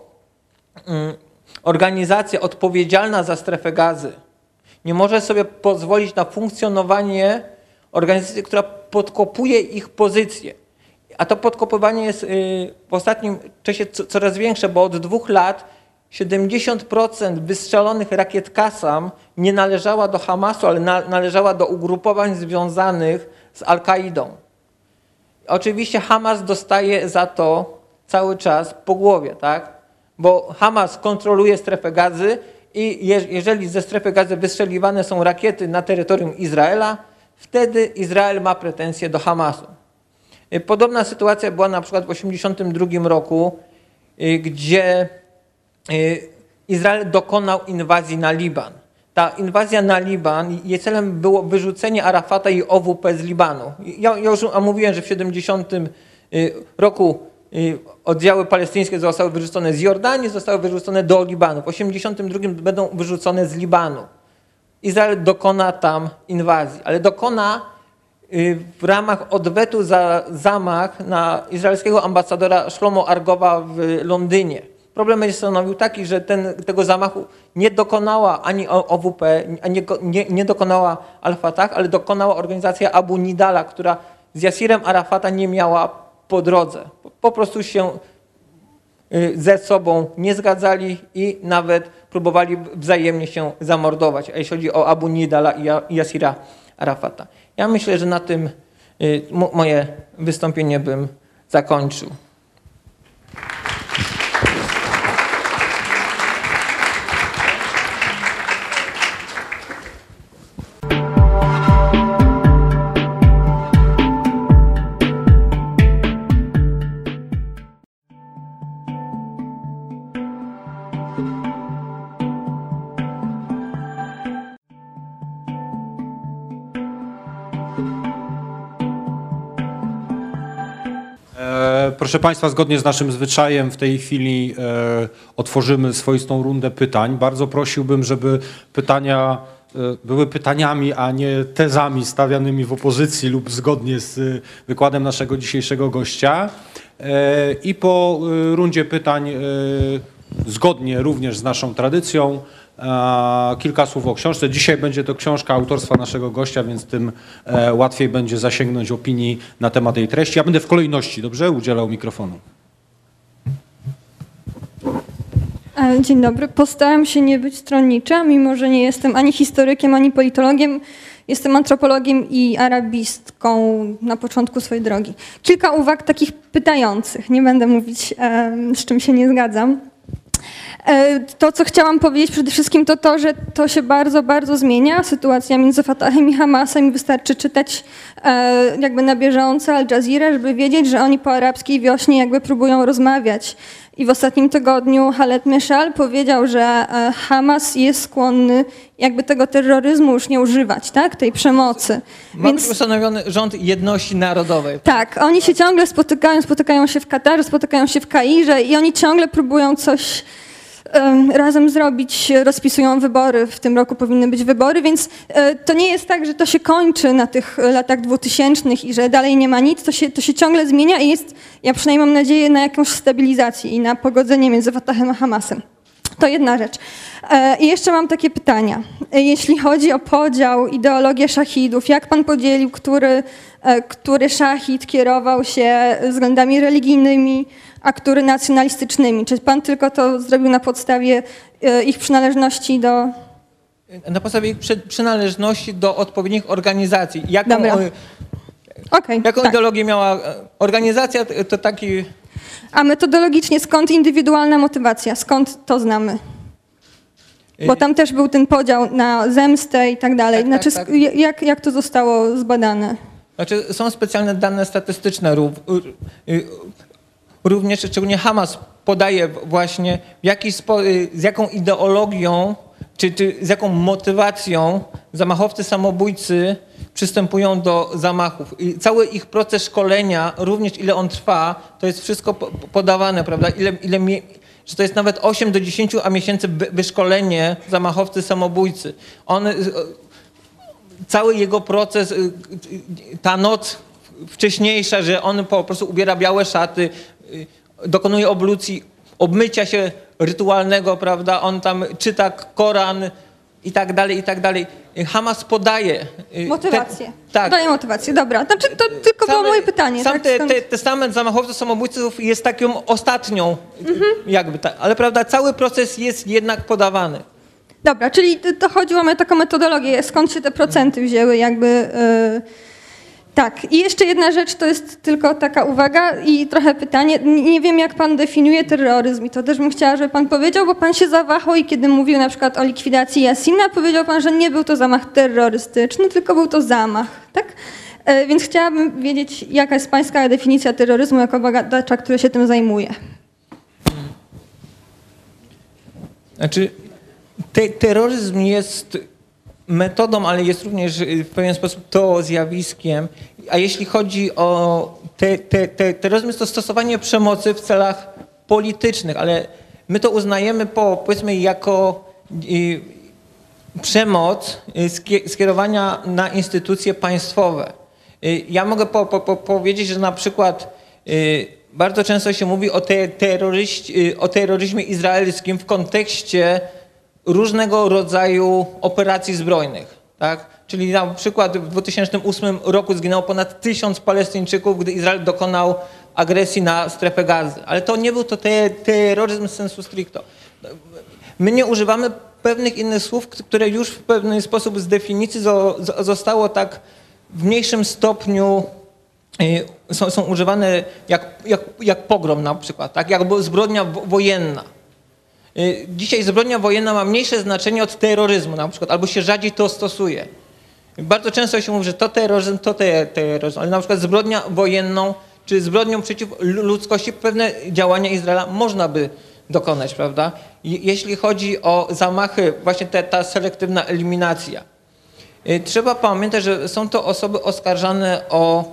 mm, organizacja odpowiedzialna za strefę gazy nie może sobie pozwolić na funkcjonowanie organizacji, która podkopuje ich pozycję. A to podkopywanie jest y, w ostatnim czasie co- coraz większe, bo od dwóch lat 70% wystrzelonych rakiet Kasam nie należała do Hamasu, ale na, należała do ugrupowań związanych z Al-Kaidą. Oczywiście Hamas dostaje za to cały czas po głowie, tak? Bo Hamas kontroluje strefę gazy i je, jeżeli ze strefy gazy wystrzeliwane są rakiety na terytorium Izraela, wtedy Izrael ma pretensje do Hamasu. Y, Podobna sytuacja była na przykład w 1982 roku, y, gdzie y, Izrael dokonał inwazji na Liban. Ta inwazja na Liban, jej celem było wyrzucenie Arafata i OWP z Libanu. Ja, ja już omówiłem, że w 70 y, roku y, oddziały palestyńskie zostały wyrzucone z Jordanii, zostały wyrzucone do Libanu. W 82 będą wyrzucone z Libanu. Izrael dokona tam inwazji, ale dokona y, w ramach odwetu za zamach na izraelskiego ambasadora Shlomo Argowa w Londynie. Problem jest stanowił taki, że ten, tego zamachu nie dokonała ani OWP, a nie, nie, dokonała Al-Fatah, ale dokonała organizacja Abu Nidala, która z Yasirem Arafata nie miała po drodze. Po, po prostu się y, ze sobą nie zgadzali i nawet próbowali wzajemnie się zamordować, a jeśli chodzi o Abu Nidala i Yasira Arafata. Ja myślę, że na tym y, mo- moje wystąpienie bym zakończył. Proszę Państwa, zgodnie z naszym zwyczajem w tej chwili e, otworzymy swoistą rundę pytań. Bardzo prosiłbym, żeby pytania e, były pytaniami, a nie tezami stawianymi w opozycji lub zgodnie z e, wykładem naszego dzisiejszego gościa. E, I po e, rundzie pytań, e, zgodnie również z naszą tradycją, kilka słów o książce. Dzisiaj będzie to książka autorstwa naszego gościa, więc tym e, łatwiej będzie zasięgnąć opinii na temat jej treści. Ja będę w kolejności, dobrze, udzielał mikrofonu. E, Dzień dobry. Postaram się nie być stronnicza, mimo że nie jestem ani historykiem, ani politologiem. Jestem antropologiem i arabistką na początku swojej drogi. Kilka uwag takich pytających. Nie będę mówić, e, z czym się nie zgadzam. E, To, co chciałam powiedzieć przede wszystkim, to to, że to się bardzo, bardzo zmienia. Sytuacja między Fatahem i Hamasem. Wystarczy czytać e, jakby na bieżąco Al Jazeera, żeby wiedzieć, że oni po arabskiej wiośnie jakby próbują rozmawiać. I w ostatnim tygodniu Khaled Meshal powiedział, że e, Hamas jest skłonny jakby tego terroryzmu już nie używać, tak? Tej przemocy. Ma być ustanowiony rząd jedności narodowej. Tak, oni się ciągle spotykają, spotykają się w Katarze, spotykają się w Kairze i oni ciągle próbują coś razem zrobić, rozpisują wybory. W tym roku powinny być wybory, więc e, to nie jest tak, że to się kończy na tych e, latach dwutysięcznych i że dalej nie ma nic. To się, to się ciągle zmienia i jest, ja przynajmniej mam nadzieję, na jakąś stabilizację i na pogodzenie między Fatahem a Hamasem. To jedna rzecz. E, I jeszcze mam takie pytania. Jeśli chodzi o podział, ideologię szachidów, jak pan podzielił, który, który szachid kierował się względami religijnymi, a który nacjonalistycznymi? Czy pan tylko to zrobił na podstawie e, ich przynależności do... Na podstawie ich przy- przynależności do odpowiednich organizacji. Jaką, Dobra. o- Okej, jaką tak. ideologię miała e, organizacja, to- taki... A metodologicznie skąd indywidualna motywacja? Skąd to znamy? Bo tam też był ten podział na zemstę i tak dalej. Tak, tak, Znaczy, tak. sk- jak, jak to zostało zbadane? Znaczy, są specjalne dane statystyczne y, również, szczególnie Hamas podaje właśnie jaki y, z jaką ideologią czy, czy z jaką motywacją zamachowcy samobójcy przystępują do zamachów. I cały ich proces szkolenia, również ile on trwa, to jest wszystko po- podawane, prawda? Ile, ile że to jest nawet 8 do 10 a miesięcy wy- wyszkolenie zamachowcy samobójcy. On, y, cały jego proces, y, ta noc wcześniejsza, że on po prostu ubiera białe szaty, dokonuje oblucji, obmycia się rytualnego, prawda? On tam czyta Koran i tak dalej, i tak dalej. Hamas podaje. y, Motywację. Te, tak. Daję motywację, dobra. Znaczy, to tylko było Same- moje pytanie. Sam tak? te, Stąd- te, testament zamachowców samobójców jest taką ostatnią, Mhm. jakby tak, ale prawda, cały proces jest jednak podawany. Dobra, czyli to- chodziło o taką metodologię, skąd się te procenty wzięły, jakby. y, tak, i jeszcze jedna rzecz, to jest tylko taka uwaga i trochę pytanie. Nie wiem, jak pan definiuje terroryzm i to też bym chciała, żeby pan powiedział, bo pan się zawahał i kiedy mówił na przykład o likwidacji Jasina, powiedział pan, że nie był to zamach terrorystyczny, tylko był to zamach, tak? E, Więc chciałabym wiedzieć, jaka jest pańska definicja terroryzmu jako badacza, który się tym zajmuje. Znaczy, te, terroryzm jest metodą, ale jest również y, w pewien sposób to zjawiskiem. A jeśli chodzi o te, te, te, terroryzm, to stosowanie przemocy w celach politycznych, ale my to uznajemy po, powiedzmy jako y, przemoc y, skie- skierowania na instytucje państwowe. Ja mogę po, po, po powiedzieć, że na przykład y, bardzo często się mówi o, te, terroryści, o terroryzmie izraelskim w kontekście różnego rodzaju operacji zbrojnych. Tak? Czyli na przykład w 2008 roku zginęło ponad tysiąc Palestyńczyków, gdy Izrael dokonał agresji na strefę gazy. Ale to nie był to te, terroryzm sensu stricto. My nie używamy pewnych innych słów, które już w pewien sposób z definicji zo, zo, zostało tak w mniejszym stopniu y, są, są używane jak, jak, jak pogrom na przykład, tak? jak zbrodnia wo- wojenna. Y, Dzisiaj zbrodnia wojenna ma mniejsze znaczenie od terroryzmu na przykład, albo się rzadziej to stosuje. Bardzo często się mówi, że to terroryzm, to te, terroryzm, ale na przykład zbrodnia wojenną czy zbrodnią przeciw lu- ludzkości pewne działania Izraela można by dokonać, prawda? Je- Jeśli chodzi o zamachy, właśnie te, ta selektywna eliminacja. Y, Trzeba pamiętać, że są to osoby oskarżane o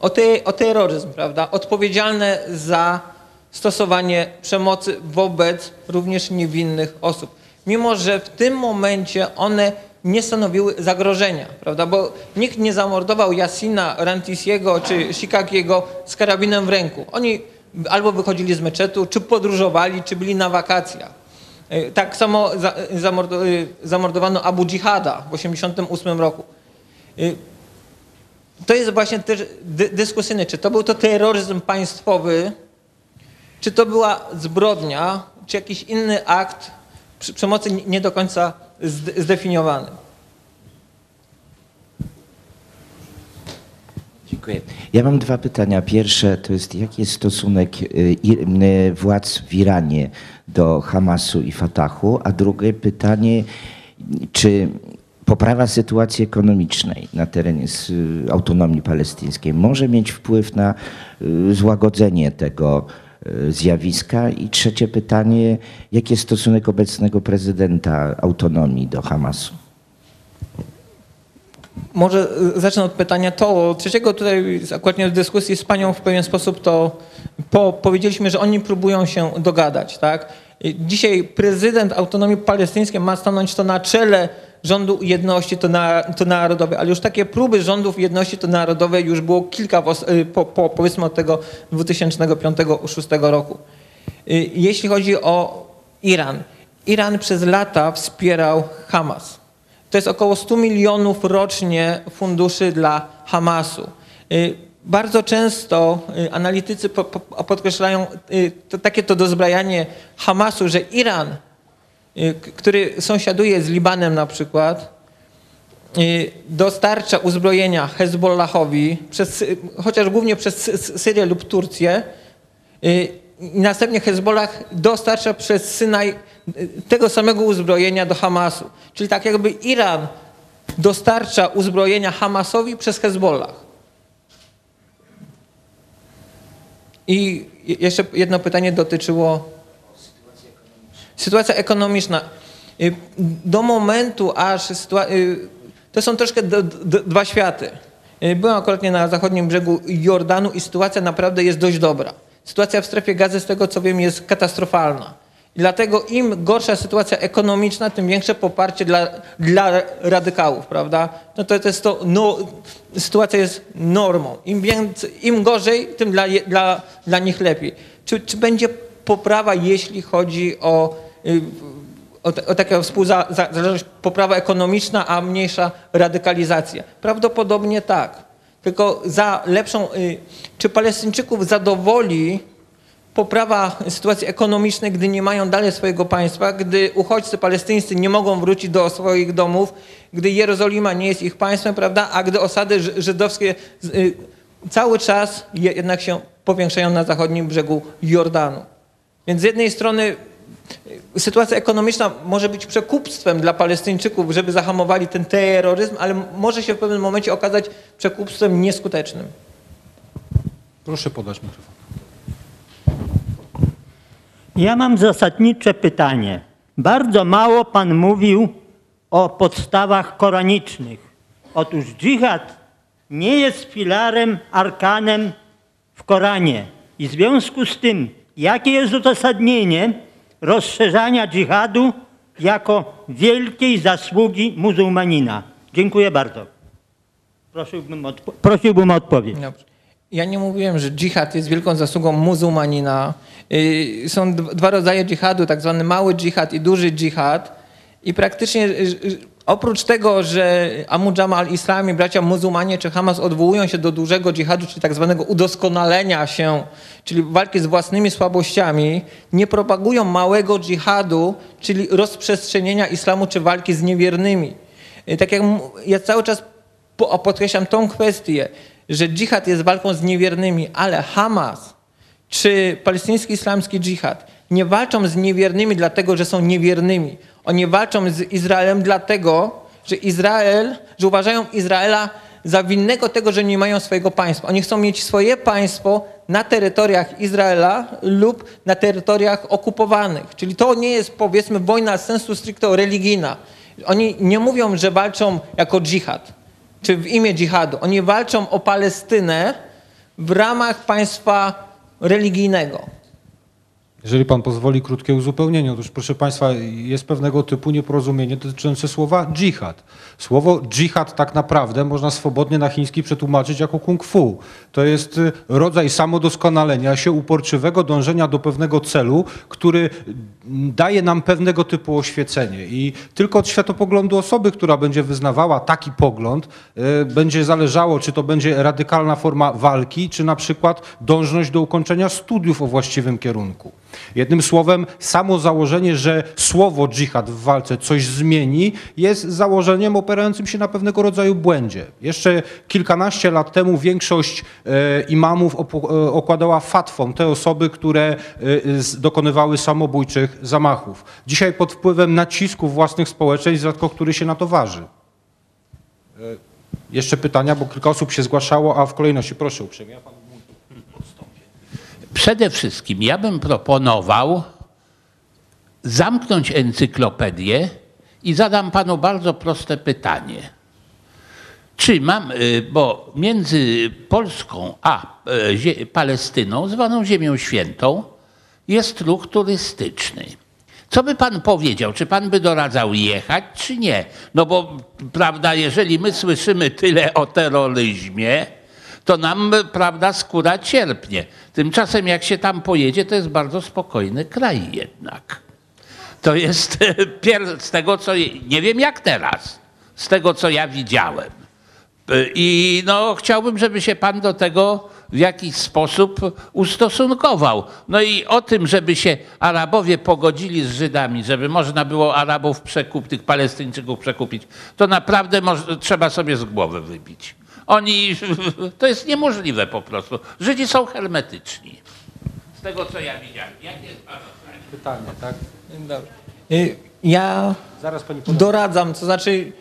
o, te, o terroryzm, prawda? Odpowiedzialne za stosowanie przemocy wobec również niewinnych osób. Mimo, że w tym momencie one nie stanowiły zagrożenia, prawda? Bo nikt nie zamordował Yassina Rantisiego czy Shikakiego z karabinem w ręku. Oni albo wychodzili z meczetu, czy podróżowali, czy byli na wakacjach. E, Tak samo y, zamordowano Abu Dżihada w 1988 roku. Y, To jest właśnie też dy- dyskusyjne, czy to był to terroryzm państwowy, czy to była zbrodnia, czy jakiś inny akt przemocy nie- do końca zde- zdefiniowany. Dziękuję. Ja mam dwa pytania. Pierwsze to jest, jaki jest stosunek y, y, władz w Iranie do Hamasu i Fatahu? A drugie pytanie, czy poprawa sytuacji ekonomicznej na terenie s- autonomii palestyńskiej może mieć wpływ na y, złagodzenie tego y, zjawiska? I trzecie pytanie, jaki jest stosunek obecnego prezydenta autonomii do Hamasu? Może y, zacznę od pytania to. Trzeciego tutaj akurat w dyskusji z panią w pewien sposób to po, powiedzieliśmy, że oni próbują się dogadać. Tak? Dzisiaj prezydent autonomii palestyńskiej ma stanąć to na czele rządu jedności to, na, to narodowej, ale już takie próby rządów jedności to narodowej już było kilka y, po, po, powiedzmy od tego 2005-2006 roku. Y, Jeśli chodzi o Iran. Iran przez lata wspierał Hamas. To jest około 100 milionów rocznie funduszy dla Hamasu. Y, Bardzo często analitycy po, po, podkreślają takie to dozbrajanie Hamasu, że Iran, który sąsiaduje z Libanem na przykład, y, dostarcza uzbrojenia Hezbollahowi, przez, y, chociaż głównie przez Sy- Sy- Syrię lub Turcję, y, i następnie Hezbollah dostarcza przez Synaj y, tego samego uzbrojenia do Hamasu. Czyli tak jakby Iran dostarcza uzbrojenia Hamasowi przez Hezbollah. I je- jeszcze jedno pytanie dotyczyło sytuacja ekonomiczna. Y, Do momentu, aż y, to są troszkę dwa światy. Y, Byłem akurat na zachodnim brzegu Jordanu i sytuacja naprawdę jest dość dobra. Sytuacja w strefie gazy, z tego co wiem, jest katastrofalna. Dlatego im gorsza sytuacja ekonomiczna, tym większe poparcie dla, dla radykałów, prawda? No to, to jest to, no, sytuacja jest normą. Im, więcej, im gorzej, tym dla, dla, dla nich lepiej. Czy, czy będzie poprawa, jeśli chodzi o, o, ta- o taką współzależność, poprawa ekonomiczna, a mniejsza radykalizacja? Prawdopodobnie tak. Tylko za lepszą, y, czy Palestyńczyków zadowoli poprawa sytuacji ekonomicznej, gdy nie mają dalej swojego państwa, gdy uchodźcy palestyńscy nie mogą wrócić do swoich domów, gdy Jerozolima nie jest ich państwem, prawda, a gdy osady ży- żydowskie y, cały czas je- jednak się powiększają na zachodnim brzegu Jordanu. Więc z jednej strony y, sytuacja ekonomiczna może być przekupstwem dla Palestyńczyków, żeby zahamowali ten terroryzm, ale może się w pewnym momencie okazać przekupstwem nieskutecznym. Proszę podać mikrofon. Ja mam zasadnicze pytanie. Bardzo mało Pan mówił o podstawach koranicznych. Otóż dżihad nie jest filarem, arkanem w Koranie. I w związku z tym, jakie jest uzasadnienie rozszerzania dżihadu jako wielkiej zasługi muzułmanina? Dziękuję bardzo. Prosiłbym, odpo- prosiłbym o odpowiedź. Dobrze. Ja nie mówiłem, że dżihad jest wielką zasługą muzułmanina. Yy, Są dwa rodzaje dżihadu, tak zwany mały dżihad i duży dżihad. I praktycznie yy, yy, oprócz tego, że Amu Jama al-Islam i bracia muzułmanie czy Hamas odwołują się do dużego dżihadu, czyli tak zwanego udoskonalenia się, czyli walki z własnymi słabościami, nie propagują małego dżihadu, czyli rozprzestrzenienia islamu czy walki z niewiernymi. Yy, Tak jak ja cały czas po- podkreślam tą kwestię, że dżihad jest walką z niewiernymi, ale Hamas czy palestyński islamski dżihad nie walczą z niewiernymi dlatego, że są niewiernymi. Oni walczą z Izraelem dlatego, że Izrael, że uważają Izraela za winnego tego, że nie mają swojego państwa. Oni chcą mieć swoje państwo na terytoriach Izraela lub na terytoriach okupowanych. Czyli to nie jest powiedzmy wojna sensu stricto religijna. Oni nie mówią, że walczą jako dżihad czy w imię dżihadu. Oni walczą o Palestynę w ramach państwa religijnego. Jeżeli pan pozwoli, krótkie uzupełnienie. Otóż, proszę państwa, jest pewnego typu nieporozumienie dotyczące słowa dżihad. Słowo dżihad tak naprawdę można swobodnie na chiński przetłumaczyć jako kung fu. To jest y, rodzaj samodoskonalenia się, uporczywego dążenia do pewnego celu, który daje nam pewnego typu oświecenie. I tylko od światopoglądu osoby, która będzie wyznawała taki pogląd, y, będzie zależało, czy to będzie radykalna forma walki, czy na przykład dążność do ukończenia studiów o właściwym kierunku. Jednym słowem, samo założenie, że słowo dżihad w walce coś zmieni, jest założeniem operającym się na pewnego rodzaju błędzie. Jeszcze kilkanaście lat temu większość e, imamów e, okładała fatwą te osoby, które e, dokonywały samobójczych zamachów. Dzisiaj pod wpływem nacisków własnych społeczeństw rzadko który się na to waży. Jeszcze pytania, bo kilka osób się zgłaszało, a w kolejności proszę uprzejmie. Przede wszystkim ja bym proponował zamknąć encyklopedię i zadam panu bardzo proste pytanie. Czy mam, y, bo między Polską a y, Palestyną, zwaną Ziemią Świętą, jest ruch turystyczny. Co by pan powiedział? Czy pan by doradzał jechać, czy nie? No bo, prawda, jeżeli my słyszymy tyle o terroryzmie, to nam, prawda, skóra cierpnie. Tymczasem jak się tam pojedzie, to jest bardzo spokojny kraj jednak. To jest pier- z tego, co nie wiem jak teraz, z tego, co ja widziałem. Y, I no, chciałbym, żeby się pan do tego w jakiś sposób ustosunkował. No i o tym, żeby się Arabowie pogodzili z Żydami, żeby można było Arabów przekupić, tych Palestyńczyków przekupić, to naprawdę trzeba sobie z głowy wybić. Oni, (laughs) to jest niemożliwe po prostu. Żydzi są hermetyczni. Z tego, co ja widziałem. Jakie jest pana zdanie? pytanie, tak? Y, Ja Zaraz pani doradzam, to znaczy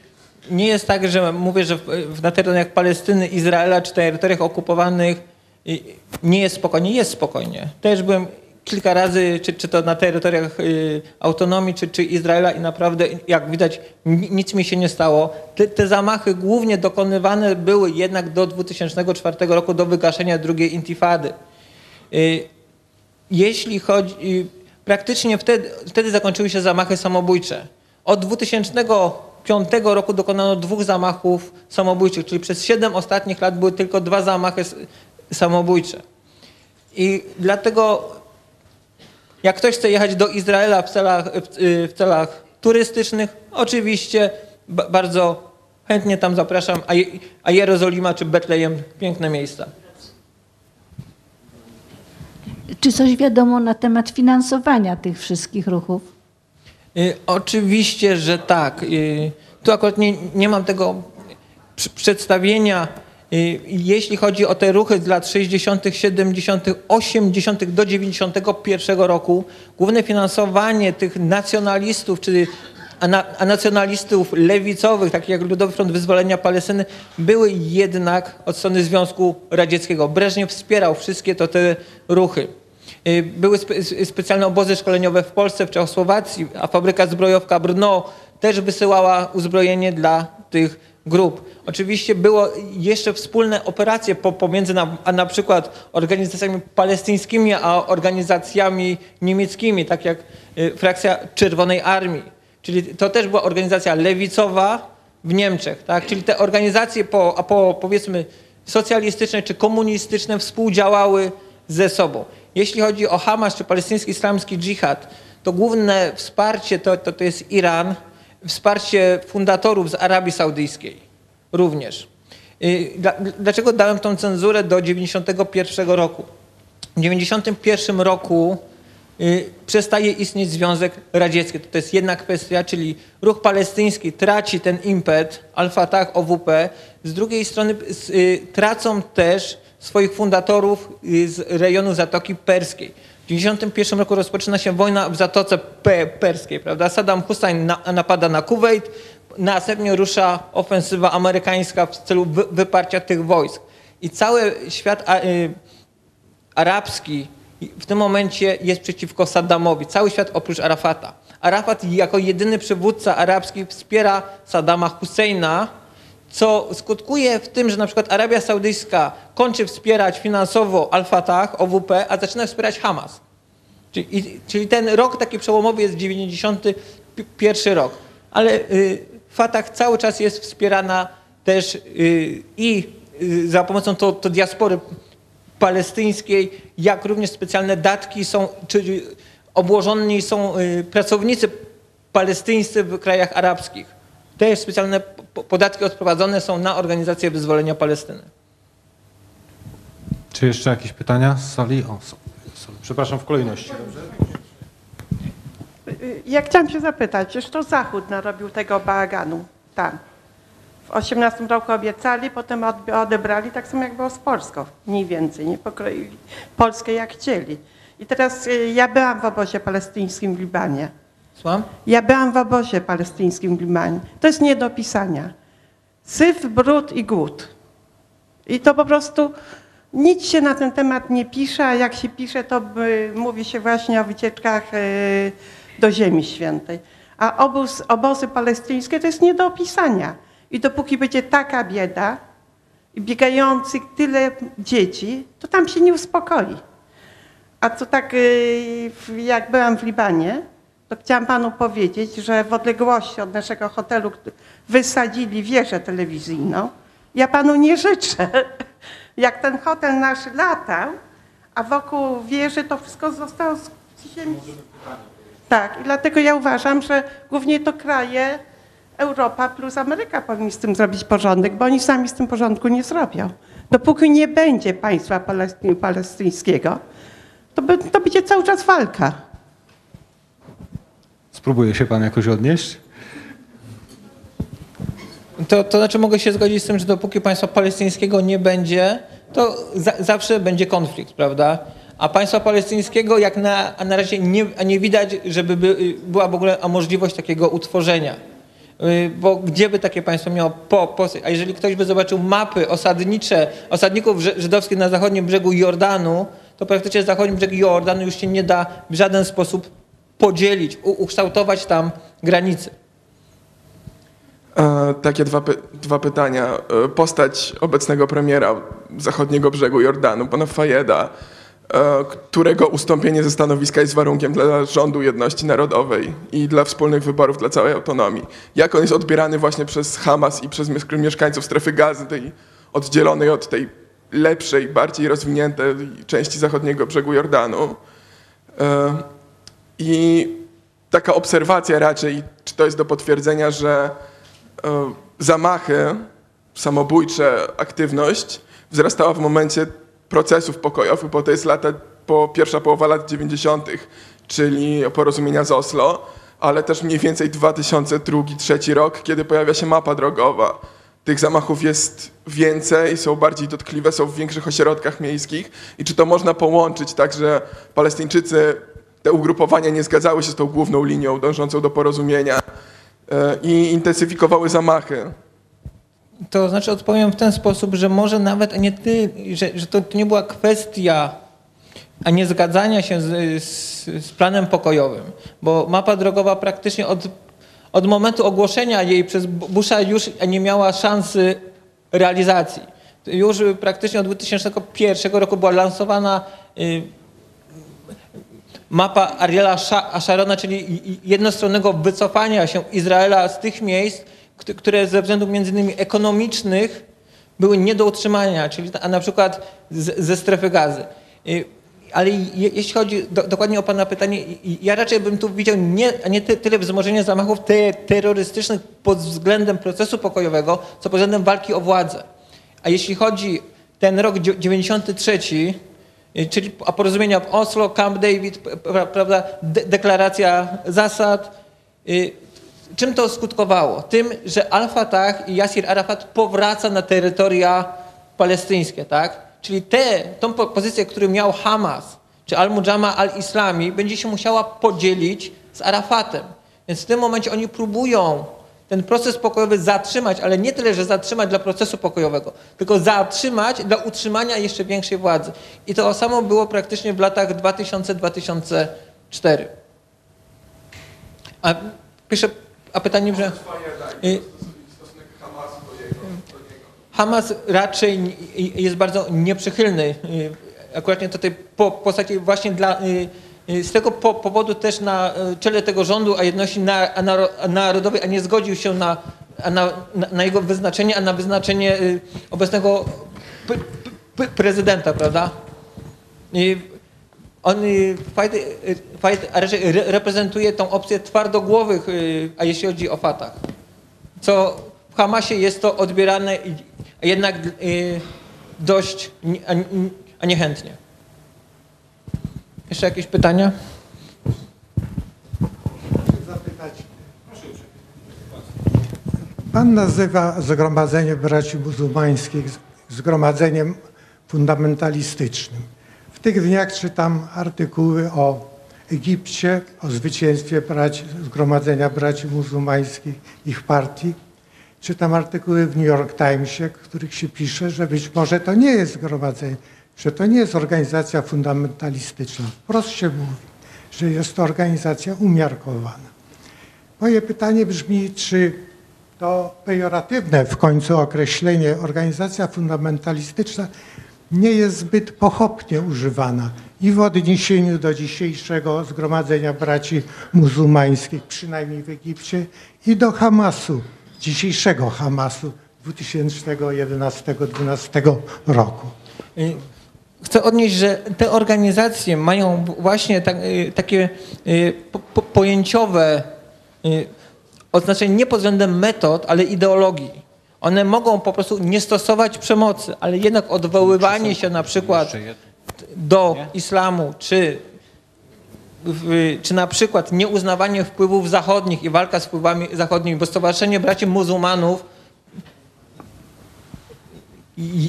nie jest tak, że mówię, że w, w, na terenach Palestyny, Izraela czy terytoriach okupowanych y, nie jest spokojnie. Jest spokojnie. Też byłem kilka razy, czy, czy to na terytoriach y, autonomii, czy, czy Izraela i naprawdę, jak widać, ni- nic mi się nie stało. Te, te zamachy głównie dokonywane były jednak do 2004 roku, do wygaszenia drugiej intifady. Y, jeśli chodzi, praktycznie wtedy, wtedy zakończyły się zamachy samobójcze. Od 2005 roku dokonano dwóch zamachów samobójczych, czyli przez 7 ostatnich lat były tylko dwa zamachy samobójcze. I dlatego, jak ktoś chce jechać do Izraela w celach, w, w celach turystycznych, oczywiście ba- bardzo chętnie tam zapraszam, a, Je- a Jerozolima czy Betlejem, piękne miejsca. Czy coś wiadomo na temat finansowania tych wszystkich ruchów? Y, Oczywiście, że tak. Y, Tu akurat nie, nie mam tego przedstawienia. Y, Jeśli chodzi o te ruchy z lat 60., 70., 80. do 91 roku, główne finansowanie tych nacjonalistów, czy ana, a nacjonalistów lewicowych, takich jak Ludowy Front Wyzwolenia Palestyny, były jednak od strony Związku Radzieckiego. Breżniew wspierał wszystkie to te ruchy. Y, Były spe, specjalne obozy szkoleniowe w Polsce, w Czechosłowacji, a fabryka zbrojowka Brno też wysyłała uzbrojenie dla tych grup. Oczywiście było jeszcze wspólne operacje po, pomiędzy na, a na przykład organizacjami palestyńskimi, a organizacjami niemieckimi, tak jak y, frakcja Czerwonej Armii. Czyli to też była organizacja lewicowa w Niemczech, tak? Czyli te organizacje po, a po powiedzmy socjalistyczne czy komunistyczne współdziałały ze sobą. Jeśli chodzi o Hamas czy palestyński islamski dżihad, to główne wsparcie to, to, to jest Iran, wsparcie fundatorów z Arabii Saudyjskiej również. Y, Dla, dlaczego dałem tą cenzurę do 91 roku? W 91 roku y, przestaje istnieć Związek Radziecki. To, jest jedna kwestia, czyli ruch palestyński traci ten impet, Al-Fatah, OWP. Z drugiej strony y, tracą też swoich fundatorów z rejonu Zatoki Perskiej. W 91 roku rozpoczyna się wojna w Zatoce Pe- Perskiej, prawda? Saddam Hussein na, napada na Kuwait, następnie rusza ofensywa amerykańska w celu wy, wyparcia tych wojsk. I cały świat a, y, arabski w tym momencie jest przeciwko Saddamowi. Cały świat oprócz Arafata. Arafat jako jedyny przywódca arabski wspiera Saddama Husseina co skutkuje w tym, że na przykład Arabia Saudyjska kończy wspierać finansowo Al-Fatah, OWP, a zaczyna wspierać Hamas. Czyli, czyli ten rok taki przełomowy jest 91 rok. Ale y, Fatah cały czas jest wspierana też y, i y, za pomocą to, to diaspory palestyńskiej, jak również specjalne datki są, czy obłożeni są y, pracownicy palestyńscy w krajach arabskich. Też specjalne podatki odprowadzone są na organizację wyzwolenia Palestyny. Czy jeszcze jakieś pytania z sali? O, są. są. Przepraszam, w kolejności. Ja chciałam się zapytać, to Zachód narobił tego bałaganu tam. W 18 roku obiecali, potem odebrali, tak samo jak było z Polską, mniej więcej, nie pokroili Polskę jak chcieli. I teraz y, ja byłam w obozie palestyńskim w Libanie. Słucham? Ja byłam w obozie palestyńskim w Libanie. To jest nie do opisania. Syf, brud i głód. I to po prostu nic się na ten temat nie pisze, a jak się pisze, to by, mówi się właśnie o wycieczkach y, do Ziemi Świętej. A obóz, obozy palestyńskie to jest nie do opisania. I dopóki będzie taka bieda i biegających tyle dzieci, to tam się nie uspokoi. A co tak, y, jak byłam w Libanie, to chciałam panu powiedzieć, że w odległości od naszego hotelu wysadzili wieżę telewizyjną. Ja panu nie życzę, (laughs) jak ten hotel nasz latał, a wokół wieży to wszystko zostało z ziemi. Tak, i dlatego ja uważam, że głównie to kraje Europa plus Ameryka powinni z tym zrobić porządek, bo oni sami z tym porządku nie zrobią. Dopóki nie będzie państwa palesty- palestyńskiego, to, by, to będzie cały czas walka. Spróbuje się pan jakoś odnieść? To, to znaczy mogę się zgodzić z tym, że dopóki państwa palestyńskiego nie będzie, to za, zawsze będzie konflikt, prawda? A państwa palestyńskiego jak na, na razie nie, nie widać, żeby by, była w ogóle możliwość takiego utworzenia. Y, Bo gdzie by takie państwo miało po, po, a jeżeli ktoś by zobaczył mapy osadnicze, osadników ży- żydowskich na zachodnim brzegu Jordanu, to praktycznie zachodni brzeg Jordanu już się nie da w żaden sposób podzielić, ukształtować tam granice. E, Takie dwa, py- dwa pytania. E, Postać obecnego premiera zachodniego brzegu Jordanu, pana Fayeda, e, którego ustąpienie ze stanowiska jest warunkiem dla rządu jedności narodowej i dla wspólnych wyborów dla całej autonomii. Jak on jest odbierany właśnie przez Hamas i przez mies- mieszkańców strefy gazy, tej oddzielonej od tej lepszej, bardziej rozwiniętej części zachodniego brzegu Jordanu? I taka obserwacja raczej, czy to jest do potwierdzenia, że e, zamachy, samobójcze, aktywność wzrastała w momencie procesów pokojowych, bo to jest lata, po pierwsza połowa lat 90., czyli porozumienia z Oslo, ale też mniej więcej 2002-2003 rok, kiedy pojawia się mapa drogowa. Tych zamachów jest więcej, są bardziej dotkliwe, są w większych ośrodkach miejskich. I czy to można połączyć tak, że Palestyńczycy, te ugrupowania nie zgadzały się z tą główną linią dążącą do porozumienia e, i intensyfikowały zamachy? To znaczy odpowiem w ten sposób, że może nawet nie ty, że, że to, to nie była kwestia a nie zgadzania się z, z, z planem pokojowym, bo mapa drogowa praktycznie od, od momentu ogłoszenia jej przez Busha już nie miała szansy realizacji. Już praktycznie od 2001 roku była lansowana y, mapa Ariela Sha- Sharona, czyli jednostronnego wycofania się Izraela z tych miejsc, kt- które ze względów między innymi ekonomicznych były nie do utrzymania, czyli na przykład ze strefy gazy. Ale je, jeśli chodzi do, dokładnie o Pana pytanie, ja raczej bym tu widział nie, nie ty, tyle wzmożenie zamachów te, terrorystycznych pod względem procesu pokojowego, co pod względem walki o władzę. A jeśli chodzi ten rok dzie- 93, y, czyli porozumienia w Oslo, Camp David, prawda, de, deklaracja zasad, czym to skutkowało? Tym, że Al-Fatah i Yasir Arafat powraca na terytoria palestyńskie, tak? Czyli te, tą po- pozycję, którą miał Hamas, czy Al-Mujama al-Islami, będzie się musiała podzielić z Arafatem. Więc w tym momencie oni próbują ten proces pokojowy zatrzymać, ale nie tyle, że zatrzymać dla procesu pokojowego, tylko zatrzymać dla utrzymania jeszcze większej władzy. I to samo było praktycznie w latach 2000-2004. A, pisze, a pytanie. Y, Hamas raczej jest bardzo nieprzychylny akurat tej po- postaci właśnie dla, y, z tego po- powodu też na y, czele tego rządu, a jedności narodowej, a nie zgodził się na, na, na, jego wyznaczenie, a na wyznaczenie y, obecnego prezydenta, prawda? I on y, Fajt, y, reprezentuje tą opcję twardogłowych, a jeśli chodzi o Fatah. Co w Hamasie jest to odbierane jednak dość a niechętnie. Jeszcze jakieś pytania? Pan nazywa Zgromadzenie Braci Muzułmańskich zgromadzeniem fundamentalistycznym. W tych dniach czytam artykuły o Egipcie, o zwycięstwie braci, Zgromadzenia Braci Muzułmańskich, ich partii. Czytam artykuły w New York Timesie, w których się pisze, że być może to nie jest zgromadzenie, że to nie jest organizacja fundamentalistyczna. Wprost się mówi, że jest to organizacja umiarkowana. Moje pytanie brzmi, czy to pejoratywne w końcu określenie organizacja fundamentalistyczna nie jest zbyt pochopnie używana i w odniesieniu do dzisiejszego Zgromadzenia Braci Muzułmańskich, przynajmniej w Egipcie, i do Hamasu, dzisiejszego Hamasu 2011-2012 roku. Chcę odnieść, że te organizacje mają właśnie tak, y, takie y, po, po, pojęciowe y, oznaczenie nie pod względem metod, ale ideologii. One mogą po prostu nie stosować przemocy, ale jednak odwoływanie się na przykład do islamu, czy, czy na przykład nieuznawanie wpływów zachodnich i walka z wpływami zachodnimi, bo Stowarzyszenie Braci Muzułmanów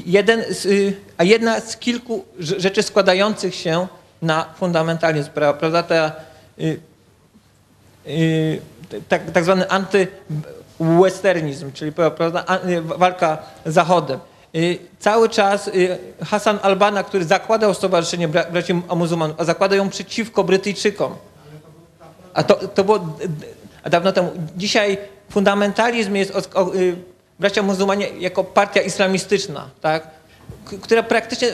jeden z, y, a jedna z kilku rze- rzeczy składających się na fundamentalizm, pra- prawda, ta, y, y, tak, tak zwany antywesternizm, czyli pra- prawda, walka z Zachodem. Cały czas Hassan Albana, który zakładał Stowarzyszenie Bra- Braci Muzułmanów, a zakładał ją przeciwko Brytyjczykom, a to, to było dawno temu. Dzisiaj fundamentalizm jest bracia muzułmanie jako partia islamistyczna, tak? Która praktycznie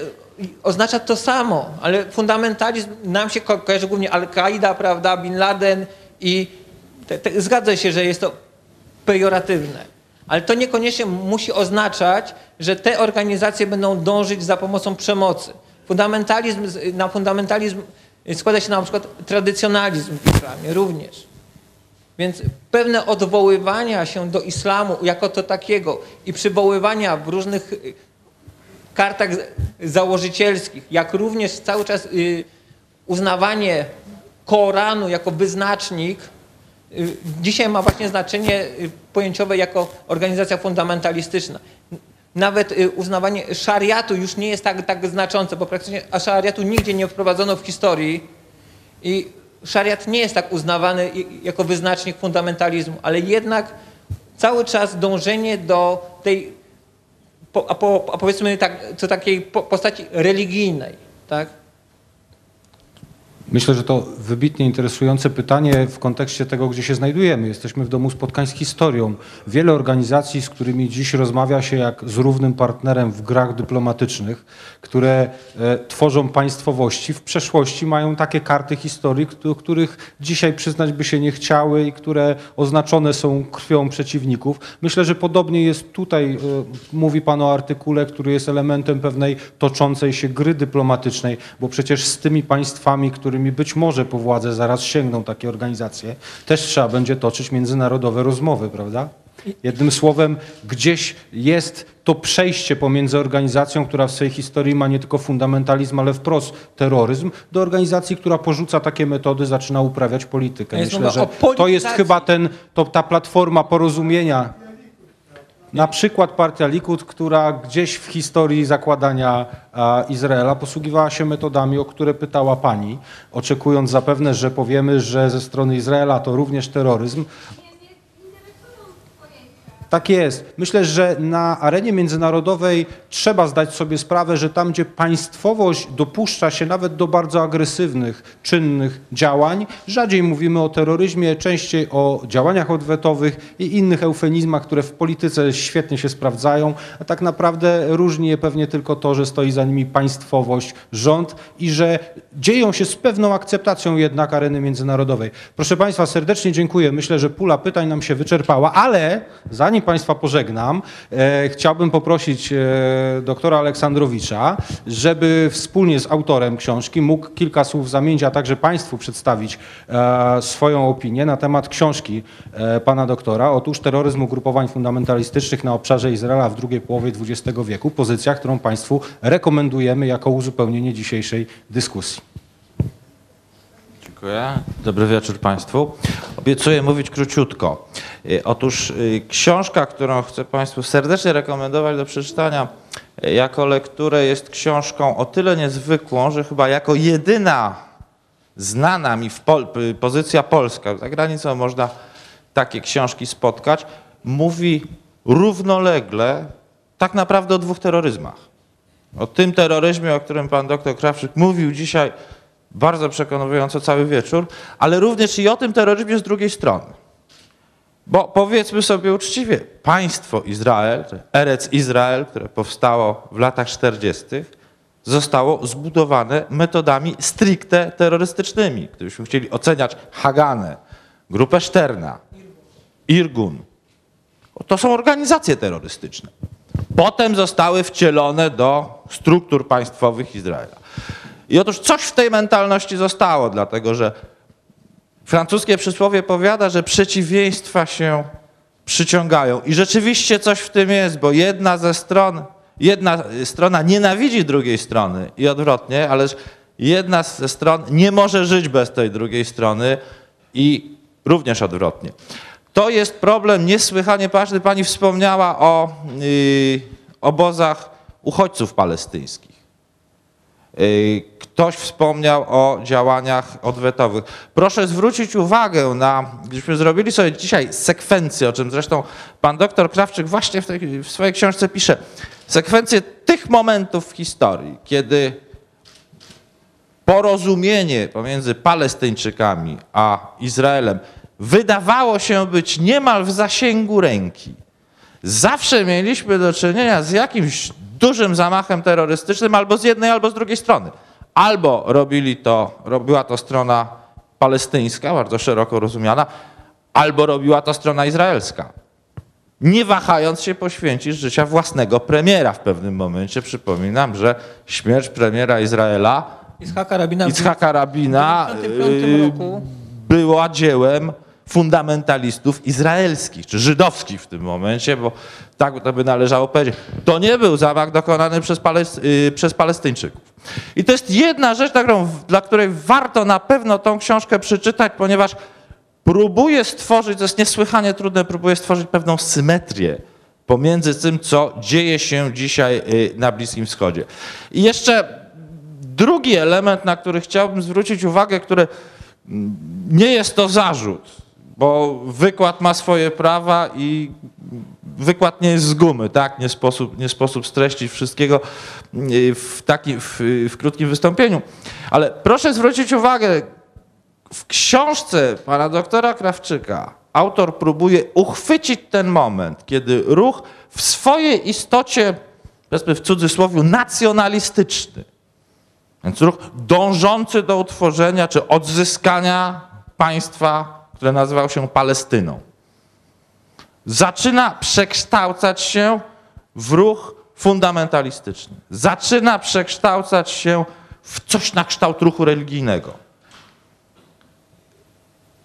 oznacza to samo, ale fundamentalizm nam się ko kojarzy głównie Al-Kaida, prawda, Bin Laden i te, te, zgadza się, że jest to pejoratywne. Ale to niekoniecznie musi oznaczać, że te organizacje będą dążyć za pomocą przemocy. Fundamentalizm, na fundamentalizm składa się na przykład tradycjonalizm w islamie również. Więc pewne odwoływania się do islamu jako to takiego i przywoływania w różnych y, kartach założycielskich, jak również cały czas y, uznawanie Koranu jako wyznacznik, y, dzisiaj ma właśnie znaczenie pojęciowe jako organizacja fundamentalistyczna. Nawet uznawanie szariatu już nie jest tak, tak znaczące, bo praktycznie szariatu nigdzie nie wprowadzono w historii i szariat nie jest tak uznawany jako wyznacznik fundamentalizmu, ale jednak cały czas dążenie do tej, po, a, po, a powiedzmy tak, co takiej po, postaci religijnej, tak? Myślę, że to wybitnie interesujące pytanie w kontekście tego, gdzie się znajdujemy. Jesteśmy w Domu Spotkań z Historią. Wiele organizacji, z którymi dziś rozmawia się jak z równym partnerem w grach dyplomatycznych, które e, tworzą państwowości, w przeszłości mają takie karty historii, któ- których dzisiaj przyznać by się nie chciały i które oznaczone są krwią przeciwników. Myślę, że podobnie jest tutaj, e, mówi Pan o artykule, który jest elementem pewnej toczącej się gry dyplomatycznej, bo przecież z tymi państwami, którymi być może po władzę zaraz sięgną takie organizacje, też trzeba będzie toczyć międzynarodowe rozmowy, prawda? Jednym słowem, gdzieś jest to przejście pomiędzy organizacją, która w swojej historii ma nie tylko fundamentalizm, ale wprost terroryzm, do organizacji, która porzuca takie metody, zaczyna uprawiać politykę. Myślę, że to jest chyba ten, to, ta platforma porozumienia, na przykład partia Likud, która gdzieś w historii zakładania Izraela posługiwała się metodami, o które pytała pani, oczekując zapewne, że powiemy, że ze strony Izraela to również terroryzm. Tak jest. Myślę, że na arenie międzynarodowej trzeba zdać sobie sprawę, że tam, gdzie państwowość dopuszcza się nawet do bardzo agresywnych, czynnych działań, rzadziej mówimy o terroryzmie, częściej o działaniach odwetowych i innych eufemizmach, które w polityce świetnie się sprawdzają, a tak naprawdę różni je pewnie tylko to, że stoi za nimi państwowość, rząd i że dzieją się z pewną akceptacją jednak areny międzynarodowej. Proszę Państwa, serdecznie dziękuję. Myślę, że pula pytań nam się wyczerpała, ale zanim Państwa pożegnam, e, chciałbym poprosić e, doktora Aleksandrowicza, żeby wspólnie z autorem książki mógł kilka słów zamienić, a także Państwu przedstawić e, swoją opinię na temat książki pana doktora. Otóż terroryzm ugrupowań fundamentalistycznych na obszarze Izraela w drugiej połowie XX wieku. Pozycja, którą Państwu rekomendujemy jako uzupełnienie dzisiejszej dyskusji. Dziękuję. Dobry wieczór Państwu. Obiecuję mówić króciutko. Y, Otóż y, książka, którą chcę Państwu serdecznie rekomendować do przeczytania y, jako lekturę jest książką o tyle niezwykłą, że chyba jako jedyna znana mi Pol pozycja polska, za granicą można takie książki spotkać, mówi równolegle tak naprawdę o dwóch terroryzmach. O tym terroryzmie, o którym pan doktor Krawczyk mówił dzisiaj bardzo przekonująco cały wieczór, ale również i o tym terroryzmie z drugiej strony. Bo powiedzmy sobie uczciwie, państwo Izrael, Erec Izrael, które powstało w latach 40., zostało zbudowane metodami stricte terrorystycznymi. Gdybyśmy chcieli oceniać Haganę, grupę Szterna, Irgun, to są organizacje terrorystyczne. Potem zostały wcielone do struktur państwowych Izraela. I otóż coś w tej mentalności zostało, dlatego że francuskie przysłowie powiada, że przeciwieństwa się przyciągają. I rzeczywiście coś w tym jest, bo jedna ze stron, jedna strona nienawidzi drugiej strony i odwrotnie, ale jedna ze stron nie może żyć bez tej drugiej strony i również odwrotnie. To jest problem niesłychanie ważny. Pani wspomniała o yy, obozach uchodźców palestyńskich. Yy, Ktoś wspomniał o działaniach odwetowych. Proszę zwrócić uwagę na, gdybyśmy zrobili sobie dzisiaj sekwencję, o czym zresztą pan doktor Krawczyk właśnie w, tej, w swojej książce pisze, sekwencję tych momentów w historii, kiedy porozumienie pomiędzy Palestyńczykami a Izraelem wydawało się być niemal w zasięgu ręki. Zawsze mieliśmy do czynienia z jakimś dużym zamachem terrorystycznym albo z jednej, albo z drugiej strony. Albo robili to, robiła to strona palestyńska, bardzo szeroko rozumiana, albo robiła to strona izraelska. Nie wahając się poświęcić życia własnego premiera w pewnym momencie. Przypominam, że śmierć premiera Izraela Itzhaka Rabina w Itzhaka Rabina 1995 y, roku była dziełem fundamentalistów izraelskich, czy żydowskich w tym momencie, bo tak to by należało powiedzieć. To nie był zamach dokonany przez, y, przez Palestyńczyków. I to jest jedna rzecz, dla której warto na pewno tą książkę przeczytać, ponieważ próbuje stworzyć, to jest niesłychanie trudne, próbuje stworzyć pewną symetrię pomiędzy tym, co dzieje się dzisiaj y, na Bliskim Wschodzie. I jeszcze drugi element, na który chciałbym zwrócić uwagę, który mm, nie jest to zarzut, bo wykład ma swoje prawa i wykład nie jest z gumy, tak? Nie sposób, nie sposób streścić wszystkiego y, w, takim, w, w krótkim wystąpieniu. Ale proszę zwrócić uwagę, w książce pana doktora Krawczyka autor próbuje uchwycić ten moment, kiedy ruch w swojej istocie, powiedzmy w cudzysłowie, nacjonalistyczny, więc ruch dążący do utworzenia czy odzyskania państwa, które nazywał się Palestyną, zaczyna przekształcać się w ruch fundamentalistyczny. Zaczyna przekształcać się w coś na kształt ruchu religijnego.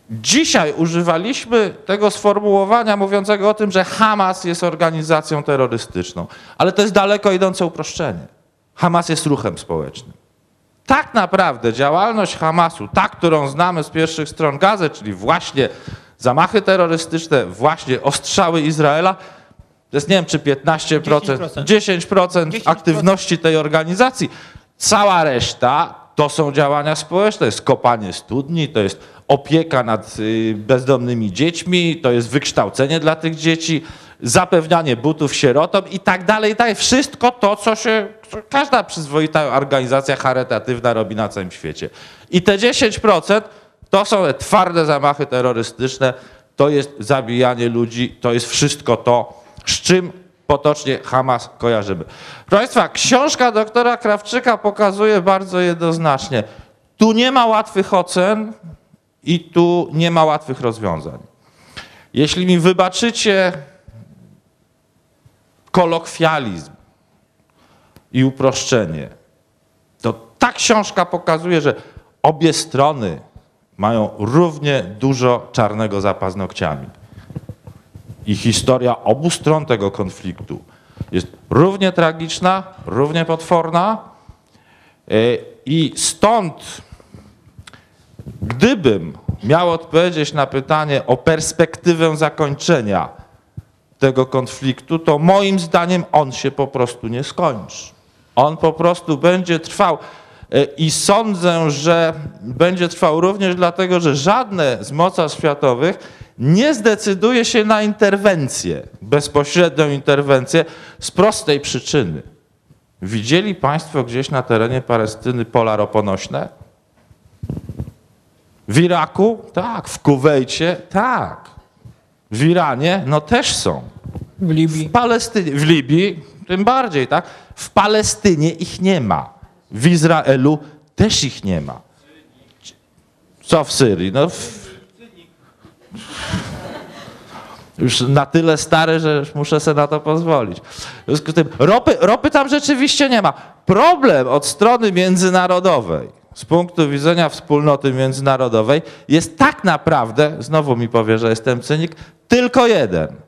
Dzisiaj używaliśmy tego sformułowania mówiącego o tym, że Hamas jest organizacją terrorystyczną, ale to jest daleko idące uproszczenie. Hamas jest ruchem społecznym. Tak naprawdę działalność Hamasu, ta, którą znamy z pierwszych stron gazet, czyli właśnie zamachy terrorystyczne, właśnie ostrzały Izraela, to jest nie wiem czy 15%, 10%, 10% aktywności tej organizacji. Cała reszta to są działania społeczne, to jest kopanie studni, to jest opieka nad y, bezdomnymi dziećmi, to jest wykształcenie dla tych dzieci, zapewnianie butów sierotom i tak dalej, i tak dalej. Wszystko to, co się, każda przyzwoita organizacja charytatywna robi na całym świecie. I te 10% to są te twarde zamachy terrorystyczne, to jest zabijanie ludzi, to jest wszystko to, z czym potocznie Hamas kojarzymy. Proszę Państwa, książka doktora Krawczyka pokazuje bardzo jednoznacznie, tu nie ma łatwych ocen i tu nie ma łatwych rozwiązań. Jeśli mi wybaczycie kolokwializm i uproszczenie, to ta książka pokazuje, że obie strony mają równie dużo czarnego za paznokciami. I historia obu stron tego konfliktu jest równie tragiczna, równie potworna. Y, I stąd, gdybym miał odpowiedzieć na pytanie o perspektywę zakończenia tego konfliktu, to moim zdaniem on się po prostu nie skończy. On po prostu będzie trwał. E, I sądzę, że będzie trwał również dlatego, że żadne z mocarstw światowych nie zdecyduje się na interwencję, bezpośrednią interwencję, z prostej przyczyny. Widzieli Państwo gdzieś na terenie Palestyny pola roponośne? W Iraku? Tak. W Kuwejcie? Tak. W Iranie? No też są. W Libii. W Palestynie, w Libii tym bardziej, tak? W Palestynie ich nie ma. W Izraelu też ich nie ma. Co w Syrii? No w... Już na tyle stary, że muszę sobie na to pozwolić. W związku z tym ropy, ropy tam rzeczywiście nie ma. Problem od strony międzynarodowej, z punktu widzenia wspólnoty międzynarodowej, jest tak naprawdę, znowu mi powie, że jestem cynik, tylko jeden –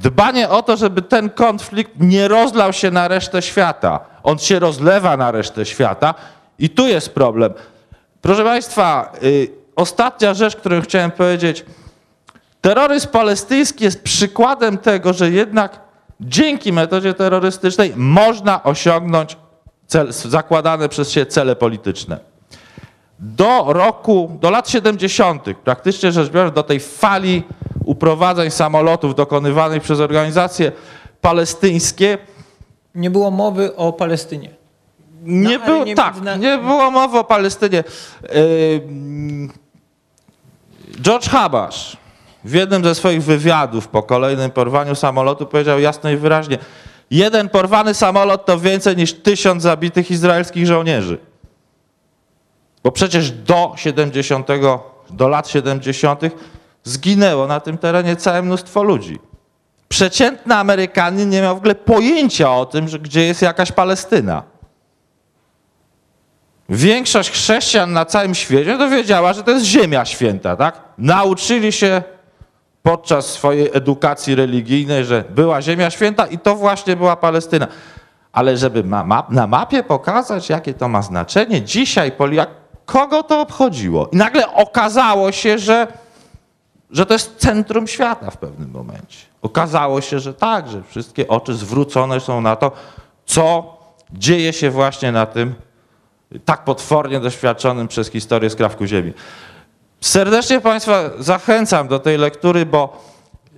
Dbanie o to, żeby ten konflikt nie rozlał się na resztę świata. On się rozlewa na resztę świata i tu jest problem. Proszę Państwa, y, ostatnia rzecz, którą chciałem powiedzieć. Terroryzm palestyński jest przykładem tego, że jednak dzięki metodzie terrorystycznej można osiągnąć cel, zakładane przez siebie cele polityczne. Do roku, do lat 70., praktycznie rzecz biorąc, do tej fali uprowadzeń samolotów dokonywanych przez organizacje palestyńskie, Nie było mowy o Palestynie. nie Na było, arenie tak, międzyna- nie było mowy o Palestynie. George Habash w jednym ze swoich wywiadów po kolejnym porwaniu samolotu powiedział jasno i wyraźnie, jeden porwany samolot to więcej niż tysiąc zabitych izraelskich żołnierzy. Bo przecież do 70, do lat 70 zginęło na tym terenie całe mnóstwo ludzi. Przeciętny Amerykanin nie miał w ogóle pojęcia o tym, że gdzie jest jakaś Palestyna. Większość chrześcijan na całym świecie dowiedziała, że to jest ziemia święta, tak? Nauczyli się podczas swojej edukacji religijnej, że była ziemia święta i to właśnie była Palestyna. Ale żeby ma, ma, na mapie pokazać, jakie to ma znaczenie, dzisiaj Polia, kogo to obchodziło? I nagle okazało się, że, że to jest centrum świata w pewnym momencie. Okazało się, że tak, że wszystkie oczy zwrócone są na to, co dzieje się właśnie na tym tak potwornie doświadczonym przez historię skrawku ziemi. Serdecznie Państwa zachęcam do tej lektury, bo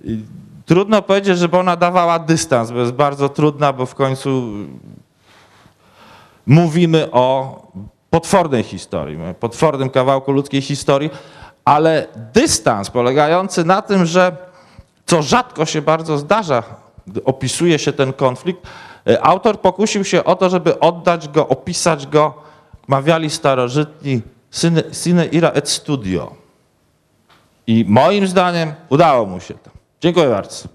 y, trudno powiedzieć, żeby ona dawała dystans, bo jest bardzo trudna, bo w końcu mówimy o potwornej historii, potwornym kawałku ludzkiej historii, ale dystans polegający na tym, że co rzadko się bardzo zdarza, opisuje się ten konflikt, y, autor pokusił się o to, żeby oddać go, opisać go, mawiali starożytni, sine, sine ira et studio. I moim zdaniem udało mu się to. Dziękuję bardzo.